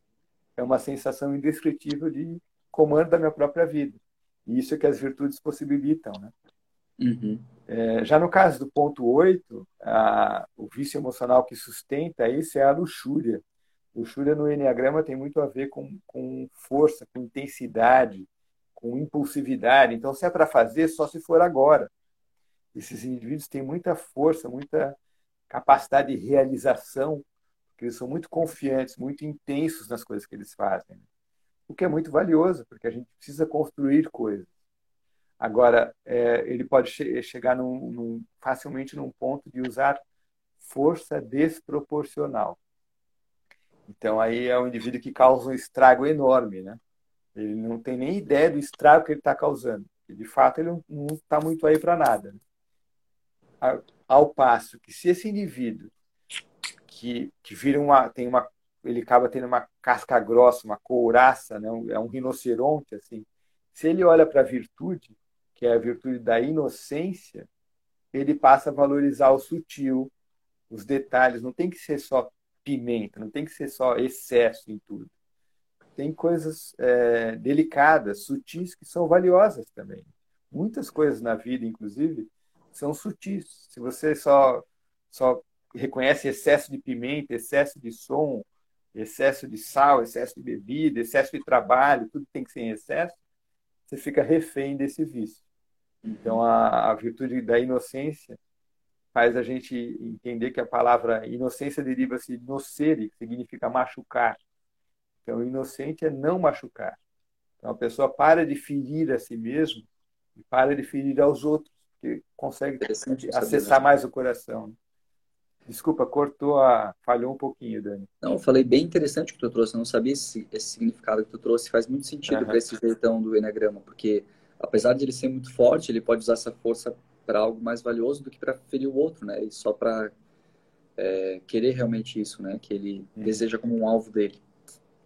é uma sensação indescritível de comando da minha própria vida. E isso é que as virtudes possibilitam, né? Uhum. É, já no caso do ponto 8, a, o vício emocional que sustenta isso é a luxúria. Luxúria no Enneagrama tem muito a ver com, com força, com intensidade, com impulsividade. Então, se é para fazer, só se for agora. Esses indivíduos têm muita força, muita capacidade de realização, porque eles são muito confiantes, muito intensos nas coisas que eles fazem o que é muito valioso, porque a gente precisa construir coisas. Agora, é, ele pode che chegar num, num, facilmente num ponto de usar força desproporcional. Então aí é um indivíduo que causa um estrago enorme, né? Ele não tem nem ideia do estrago que ele está causando. E, de fato, ele não está muito aí para nada. Né? Ao passo que se esse indivíduo que, que vira uma tem uma ele acaba tendo uma casca grossa, uma couraça, né? é um rinoceronte assim. Se ele olha para a virtude, que é a virtude da inocência, ele passa a valorizar o sutil, os detalhes. Não tem que ser só pimenta, não tem que ser só excesso em tudo. Tem coisas é, delicadas, sutis, que são valiosas também. Muitas coisas na vida, inclusive, são sutis. Se você só, só reconhece excesso de pimenta, excesso de som, excesso de sal, excesso de bebida, excesso de trabalho, tudo tem que ser em excesso, você fica refém desse vício. Então, a, a virtude da inocência faz a gente entender que a palavra inocência deriva-se de nocere, que significa machucar. Então, inocente é não machucar. Então, a pessoa para de ferir a si mesmo e para de ferir aos outros, porque consegue acessar mais o coração. Desculpa, cortou a. falhou um pouquinho, Dani. Não, eu falei bem interessante o que tu trouxe. Eu não sabia esse, esse significado que tu trouxe. Faz muito sentido uhum. para esse jeitão do Enneagrama, porque apesar de ele ser muito forte, ele pode usar essa força para algo mais valioso do que para ferir o outro, né? E só para é, querer realmente isso, né? Que ele uhum. deseja como um alvo dele.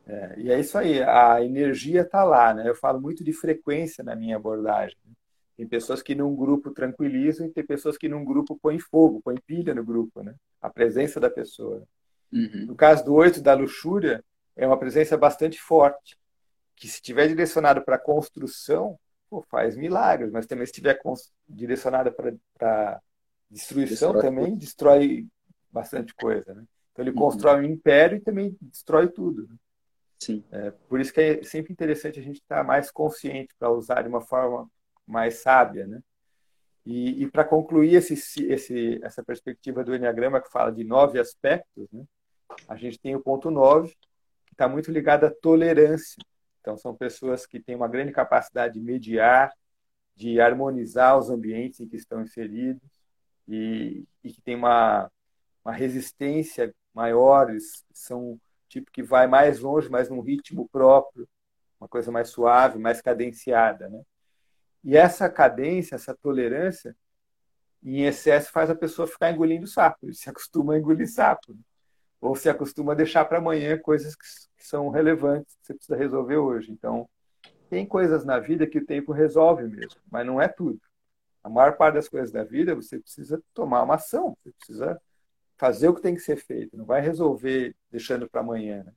É, e é isso aí, a energia está lá, né? Eu falo muito de frequência na minha abordagem. Tem pessoas que num grupo tranquilizam e tem pessoas que num grupo põem fogo, põem pilha no grupo, né? A presença da pessoa. Uhum. No caso do oito da luxúria, é uma presença bastante forte, que se estiver direcionado para construção, pô, faz milagres, mas também se estiver direcionada para destruição destrói também, tudo. destrói bastante coisa, né? Então ele uhum. constrói um império e também destrói tudo. Né? Sim. É, por isso que é sempre interessante a gente estar mais consciente para usar de uma forma mais sábia, né? E, e para concluir esse, esse, essa perspectiva do Enneagrama que fala de nove aspectos, né? a gente tem o ponto nove, que está muito ligado à tolerância. Então, são pessoas que têm uma grande capacidade de mediar, de harmonizar os ambientes em que estão inseridos e, e que têm uma, uma resistência maior, são tipo que vai mais longe, mas num ritmo próprio, uma coisa mais suave, mais cadenciada, né? E essa cadência, essa tolerância, em excesso faz a pessoa ficar engolindo sapo. Ele se acostuma a engolir sapo. Ou se acostuma a deixar para amanhã coisas que, que são relevantes, que você precisa resolver hoje. Então, tem coisas na vida que o tempo resolve mesmo, mas não é tudo. A maior parte das coisas da vida você precisa tomar uma ação, você precisa fazer o que tem que ser feito, não vai resolver deixando para amanhã. Né?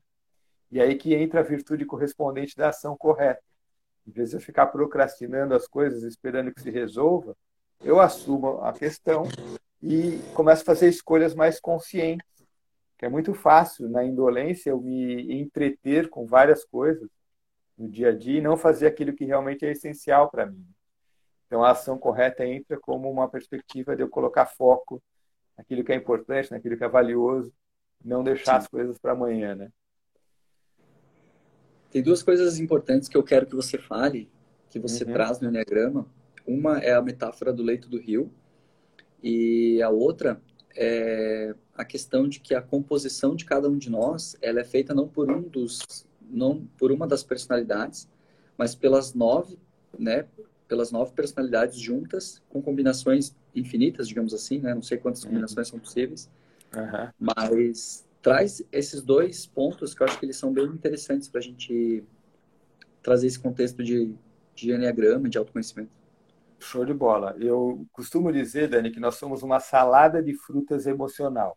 E aí que entra a virtude correspondente da ação correta. Em vez de eu ficar procrastinando as coisas, esperando que se resolva, eu assumo a questão e começo a fazer escolhas mais conscientes. Que é muito fácil, na indolência, eu me entreter com várias coisas no dia a dia e não fazer aquilo que realmente é essencial para mim. Então, a ação correta entra como uma perspectiva de eu colocar foco naquilo que é importante, naquilo que é valioso, não deixar Sim. as coisas para amanhã, né? Tem duas coisas importantes que eu quero que você fale, que você uhum. traz no Enneagrama. Uma é a metáfora do leito do rio, e a outra é a questão de que a composição de cada um de nós, ela é feita não por um dos, não por uma das personalidades, mas pelas nove, né, pelas nove personalidades juntas, com combinações infinitas, digamos assim, né? Não sei quantas uhum. combinações são possíveis, uhum. mas traz esses dois pontos que eu acho que eles são bem interessantes para a gente trazer esse contexto de, de enneagrama, de autoconhecimento. Show de bola. Eu costumo dizer, Dani, que nós somos uma salada de frutas emocional.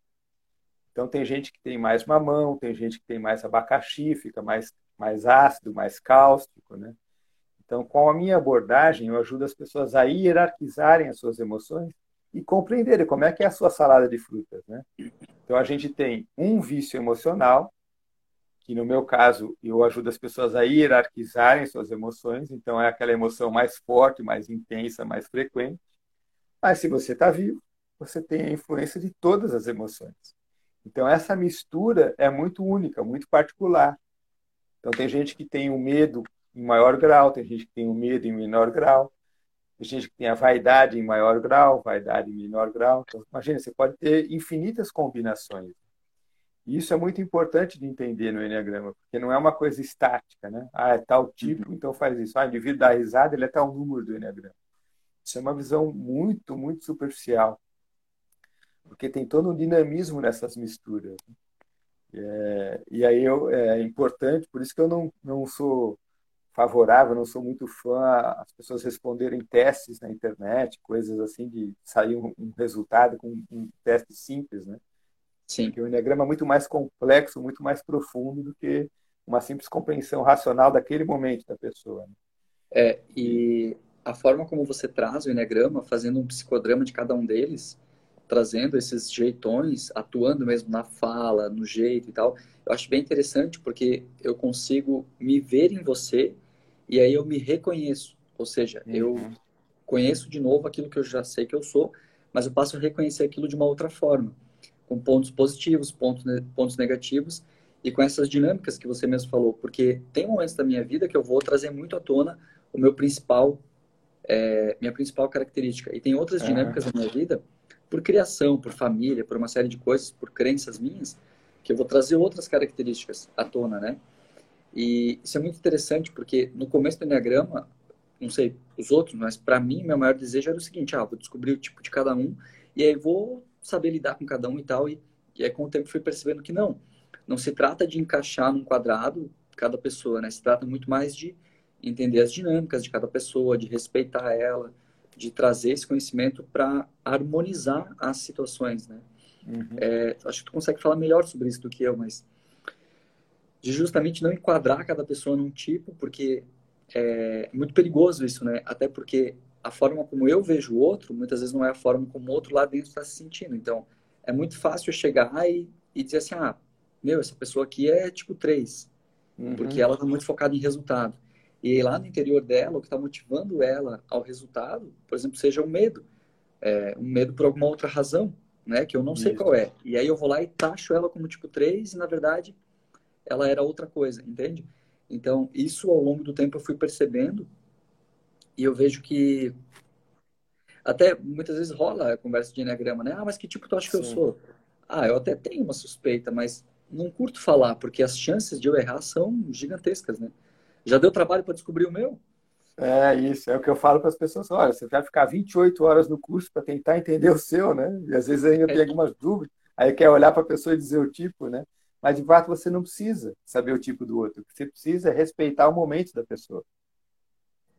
Então, tem gente que tem mais mamão, tem gente que tem mais abacaxi, fica mais, mais ácido, mais cáustico, né? Então, com a minha abordagem, eu ajudo as pessoas a hierarquizarem as suas emoções e compreenderem como é que é a sua salada de frutas, né? Então a gente tem um vício emocional, que no meu caso eu ajudo as pessoas a hierarquizarem suas emoções, então é aquela emoção mais forte, mais intensa, mais frequente. Mas se você está vivo, você tem a influência de todas as emoções. Então essa mistura é muito única, muito particular. Então tem gente que tem o medo em maior grau, tem gente que tem o medo em menor grau, tem gente que tem a vaidade em maior grau, vaidade em menor grau. Então, imagina, você pode ter infinitas combinações. E isso é muito importante de entender no Enneagrama, porque não é uma coisa estática, né? Ah, é tal tipo, uhum. então faz isso. Ah, o indivíduo dá risada, ele é tal número do Enneagrama. Isso é uma visão muito, muito superficial, porque tem todo um dinamismo nessas misturas. É, e aí eu, é importante, por isso que eu não, não sou favorável, não sou muito fã as pessoas responderem testes na internet, coisas assim de sair um, um resultado com um teste simples, né? Sim. Porque o Enneagrama é muito mais complexo, muito mais profundo do que uma simples compreensão racional daquele momento da pessoa. Né? É, e a forma como você traz o Enneagrama, fazendo um psicodrama de cada um deles, trazendo esses jeitões, atuando mesmo na fala, no jeito e tal, eu acho bem interessante porque eu consigo me ver em você e aí eu me reconheço. Ou seja, uhum. eu conheço de novo aquilo que eu já sei que eu sou, mas eu passo a reconhecer aquilo de uma outra forma, com pontos positivos, pontos, pontos negativos e com essas dinâmicas que você mesmo falou, porque tem momentos da minha vida que eu vou trazer muito à tona o meu principal, é, minha principal característica. E tem outras dinâmicas uhum. da minha vida por criação, por família, por uma série de coisas, por crenças minhas, que eu vou trazer outras características à tona, né? E isso é muito interessante porque no começo do Enneagrama, não sei os outros, mas para mim, meu maior desejo era o seguinte: ah, vou descobrir o tipo de cada um e aí vou saber lidar com cada um e tal. E, e aí com o tempo fui percebendo que não, não se trata de encaixar num quadrado cada pessoa, né? Se trata muito mais de entender as dinâmicas de cada pessoa, de respeitar ela, de trazer esse conhecimento para harmonizar as situações, né? Uhum. É, acho que tu consegue falar melhor sobre isso do que eu, mas de justamente não enquadrar cada pessoa num tipo, porque é muito perigoso isso, né? Até porque a forma como eu vejo o outro, muitas vezes não é a forma como o outro lá dentro está se sentindo. Então, é muito fácil chegar e, e dizer assim, ah, meu, essa pessoa aqui é tipo 3, uhum. porque ela está muito focada em resultado. E lá no interior dela, o que está motivando ela ao resultado, por exemplo, seja o um medo. É, um medo por alguma outra razão, né? Que eu não sei Isso. qual é. E aí eu vou lá e taxo ela como tipo 3 e, na verdade, ela era outra coisa, entende? Então, isso ao longo do tempo eu fui percebendo e eu vejo que até muitas vezes rola a conversa de enneagrama, né? Ah, mas que tipo tu acha que eu sou? Ah, eu até tenho uma suspeita, mas não curto falar, porque as chances de eu errar são gigantescas, né? Já deu trabalho para descobrir o meu? É isso, é o que eu falo para as pessoas. Olha, você vai ficar 28 horas no curso para tentar entender o seu, né? E às vezes ainda é. tem algumas dúvidas. Aí quer olhar para a pessoa e dizer o tipo, né? Mas de fato você não precisa saber o tipo do outro. Você precisa é respeitar o momento da pessoa.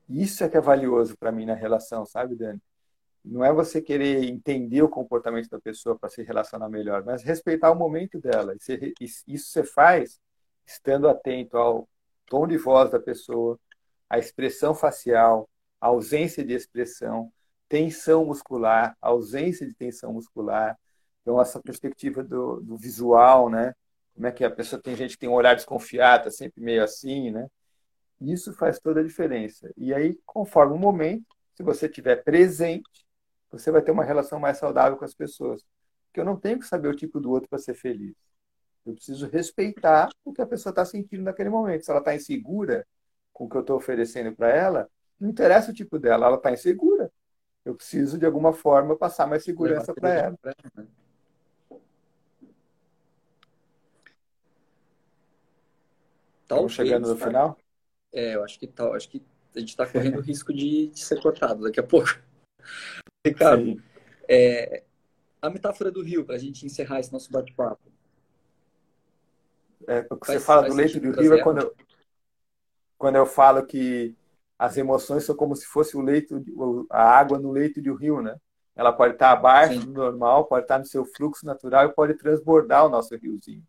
Isso é que é valioso para mim na relação, sabe, Dani? Não é você querer entender o comportamento da pessoa para se relacionar melhor, mas respeitar o momento dela. Isso você faz estando atento ao tom de voz da pessoa, a expressão facial, a ausência de expressão, tensão muscular, ausência de tensão muscular. Então, essa perspectiva do, do visual, né? Como é que a pessoa tem gente que tem um olhar desconfiado, tá sempre meio assim, né? Isso faz toda a diferença. E aí, conforme o momento, se você estiver presente, você vai ter uma relação mais saudável com as pessoas. Porque eu não tenho que saber o tipo do outro para ser feliz. Eu preciso respeitar o que a pessoa está sentindo naquele momento. Se ela está insegura com o que eu estou oferecendo para ela, não interessa o tipo dela, ela está insegura. Eu preciso, de alguma forma, passar mais segurança para ela. Estamos chegando no final? É, eu acho que, tá, acho que a gente está correndo o risco de, de, ser cortado daqui a pouco. Ricardo, é, a metáfora do rio, para a gente encerrar esse nosso bate-papo. É, o que faz, você fala do leito do rio é quando eu, quando eu falo que as emoções são como se fosse o leito, a água no leito de um rio, né? Ela pode estar abaixo Sim. do normal, pode estar no seu fluxo natural e pode transbordar o nosso riozinho.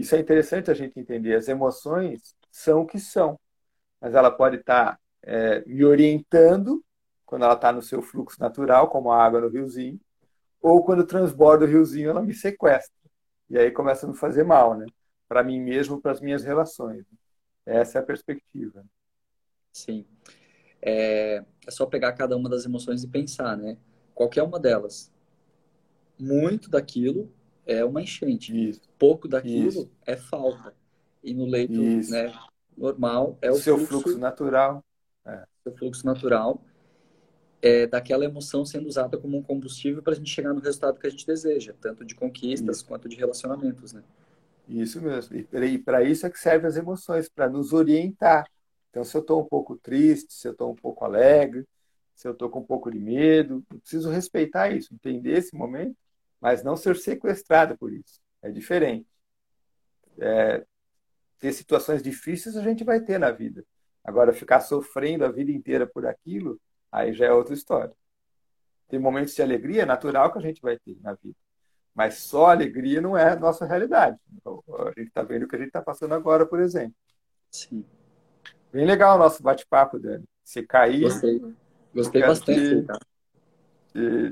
Isso é interessante a gente entender. As emoções são o que são, mas ela pode estar é, me orientando quando ela está no seu fluxo natural, como a água no riozinho, ou quando transborda o riozinho, ela me sequestra. E aí começa a me fazer mal, né? para mim mesmo, para as minhas relações. Essa é a perspectiva. Sim. É, é só pegar cada uma das emoções e pensar, né? Qualquer uma delas. Muito daquilo é uma enchente. Isso. Pouco daquilo Isso. é falta. E no leito né, normal é o, seu fluxo, fluxo natural. É. Seu fluxo natural. é, daquela emoção sendo usada como um combustível para a gente chegar no resultado que a gente deseja, tanto de conquistas isso. quanto de relacionamentos, né? Isso mesmo. E para isso é que servem as emoções, para nos orientar. Então, se eu estou um pouco triste, se eu estou um pouco alegre, se eu estou com um pouco de medo, eu preciso respeitar isso, entender esse momento, mas não ser sequestrado por isso. É diferente. É, ter situações difíceis a gente vai ter na vida. Agora, ficar sofrendo a vida inteira por aquilo, aí já é outra história. Tem momentos de alegria, é natural que a gente vai ter na vida. Mas só alegria não é a nossa realidade. Então, a gente está vendo o que a gente está passando agora, por exemplo. Sim. Bem legal o nosso bate-papo, Dani. Você cair. Gostei. Gostei bastante. Te, te,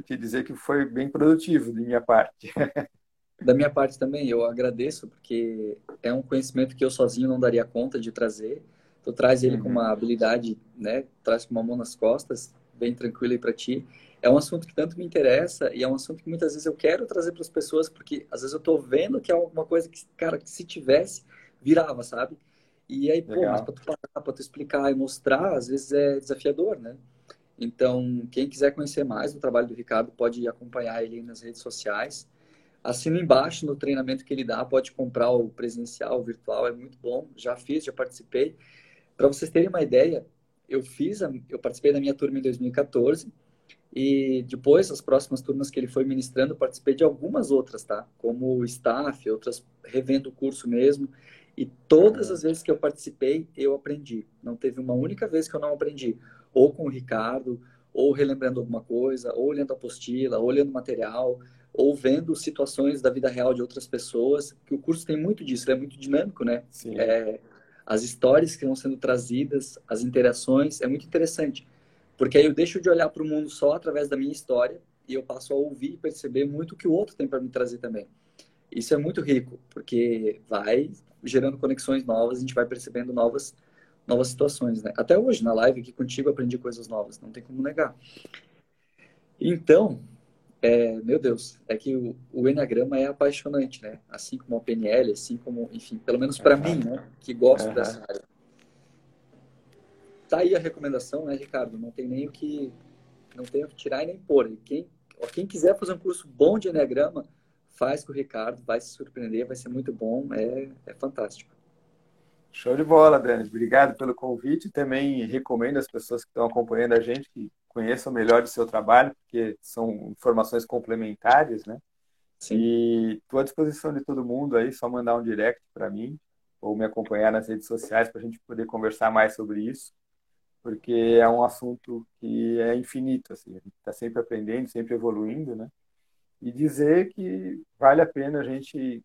te dizer que foi bem produtivo de minha parte. Da minha parte também, eu agradeço, porque é um conhecimento que eu sozinho não daria conta de trazer. Tu traz ele uhum. com uma habilidade, né? Traz com uma mão nas costas, bem tranquilo aí para ti. É um assunto que tanto me interessa e é um assunto que muitas vezes eu quero trazer para as pessoas, porque às vezes eu tô vendo que é alguma coisa que, cara, que se tivesse, virava, sabe? E aí, Legal. pô, mas para tu parar, para tu explicar e mostrar, às vezes é desafiador, né? Então, quem quiser conhecer mais do trabalho do Ricardo, pode acompanhar ele nas redes sociais. Assina embaixo no treinamento que ele dá, pode comprar o presencial, o virtual, é muito bom. Já fiz, já participei. Para vocês terem uma ideia, eu fiz, a, eu participei da minha turma em 2014 e depois as próximas turmas que ele foi ministrando, participei de algumas outras, tá? Como staff, outras revendo o curso mesmo. E todas as vezes que eu participei, eu aprendi. Não teve uma única vez que eu não aprendi. Ou com o Ricardo, ou relembrando alguma coisa, ou olhando a apostila, ou olhando material ou vendo situações da vida real de outras pessoas, que o curso tem muito disso, é muito dinâmico, né? Sim. É, as histórias que vão sendo trazidas, as interações, é muito interessante. Porque aí eu deixo de olhar para o mundo só através da minha história e eu passo a ouvir e perceber muito o que o outro tem para me trazer também. Isso é muito rico, porque vai gerando conexões novas, a gente vai percebendo novas novas situações, né? Até hoje, na live aqui contigo, aprendi coisas novas, não tem como negar. Então, é, meu Deus, é que o, o Enneagrama é apaixonante, né? Assim como o PNL, assim como, enfim, pelo menos para uhum. mim, né? Que gosto uhum. dessa área. Tá aí a recomendação, né, Ricardo? Não tem nem o que, não tem o que tirar e nem pôr. Quem, quem quiser fazer um curso bom de Enneagrama, faz com o Ricardo, vai se surpreender, vai ser muito bom, é, é fantástico. Show de bola, Dani. Obrigado pelo convite. Também recomendo às pessoas que estão acompanhando a gente que conheçam melhor o seu trabalho, porque são informações complementares, né? Sim. E estou à disposição de todo mundo aí, só mandar um direct para mim ou me acompanhar nas redes sociais para a gente poder conversar mais sobre isso, porque é um assunto que é infinito, assim, a gente está sempre aprendendo, sempre evoluindo, né? E dizer que vale a pena a gente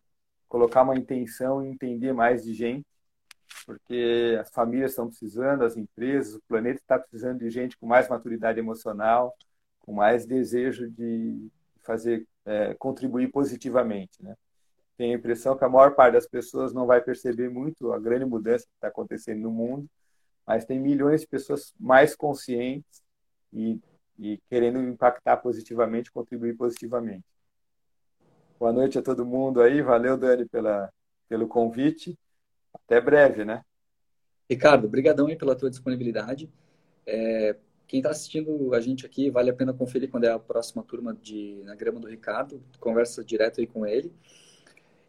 colocar uma intenção e entender mais de gente porque as famílias estão precisando, as empresas, o planeta está precisando de gente com mais maturidade emocional, com mais desejo de fazer é, contribuir positivamente, né? Tenho a impressão que a maior parte das pessoas não vai perceber muito a grande mudança que está acontecendo no mundo, mas tem milhões de pessoas mais conscientes e, e querendo impactar positivamente, contribuir positivamente. Boa noite a todo mundo aí, valeu Dani pela, pelo convite até breve, né? Ricardo, brigadão aí pela tua disponibilidade. É, quem está assistindo a gente aqui, vale a pena conferir quando é a próxima turma de Na Grama do Ricardo. Conversa direto aí com ele.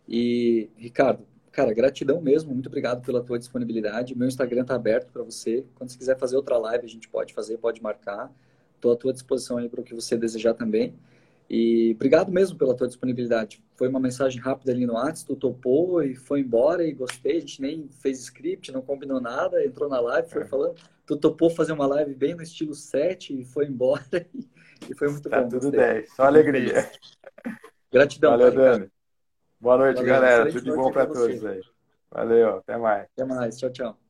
E, Ricardo, cara, gratidão mesmo. Muito obrigado pela tua disponibilidade. Meu Instagram está aberto para você. Quando você quiser fazer outra live, a gente pode fazer, pode marcar. Estou à tua disposição aí para o que você desejar também. E obrigado mesmo pela tua disponibilidade. Foi uma mensagem rápida ali no WhatsApp, tu topou e foi embora e gostei. A gente nem fez script, não combinou nada, entrou na live, foi é. falando. Tu topou fazer uma live bem no estilo 7 e foi embora e, foi muito tá bom. tudo gostei. 10, só alegria. Gratidão. Valeu, Dani. Boa noite, Valeu, galera. Tudo de bom para todos aí. Valeu, até mais. Até mais. Tchau, tchau.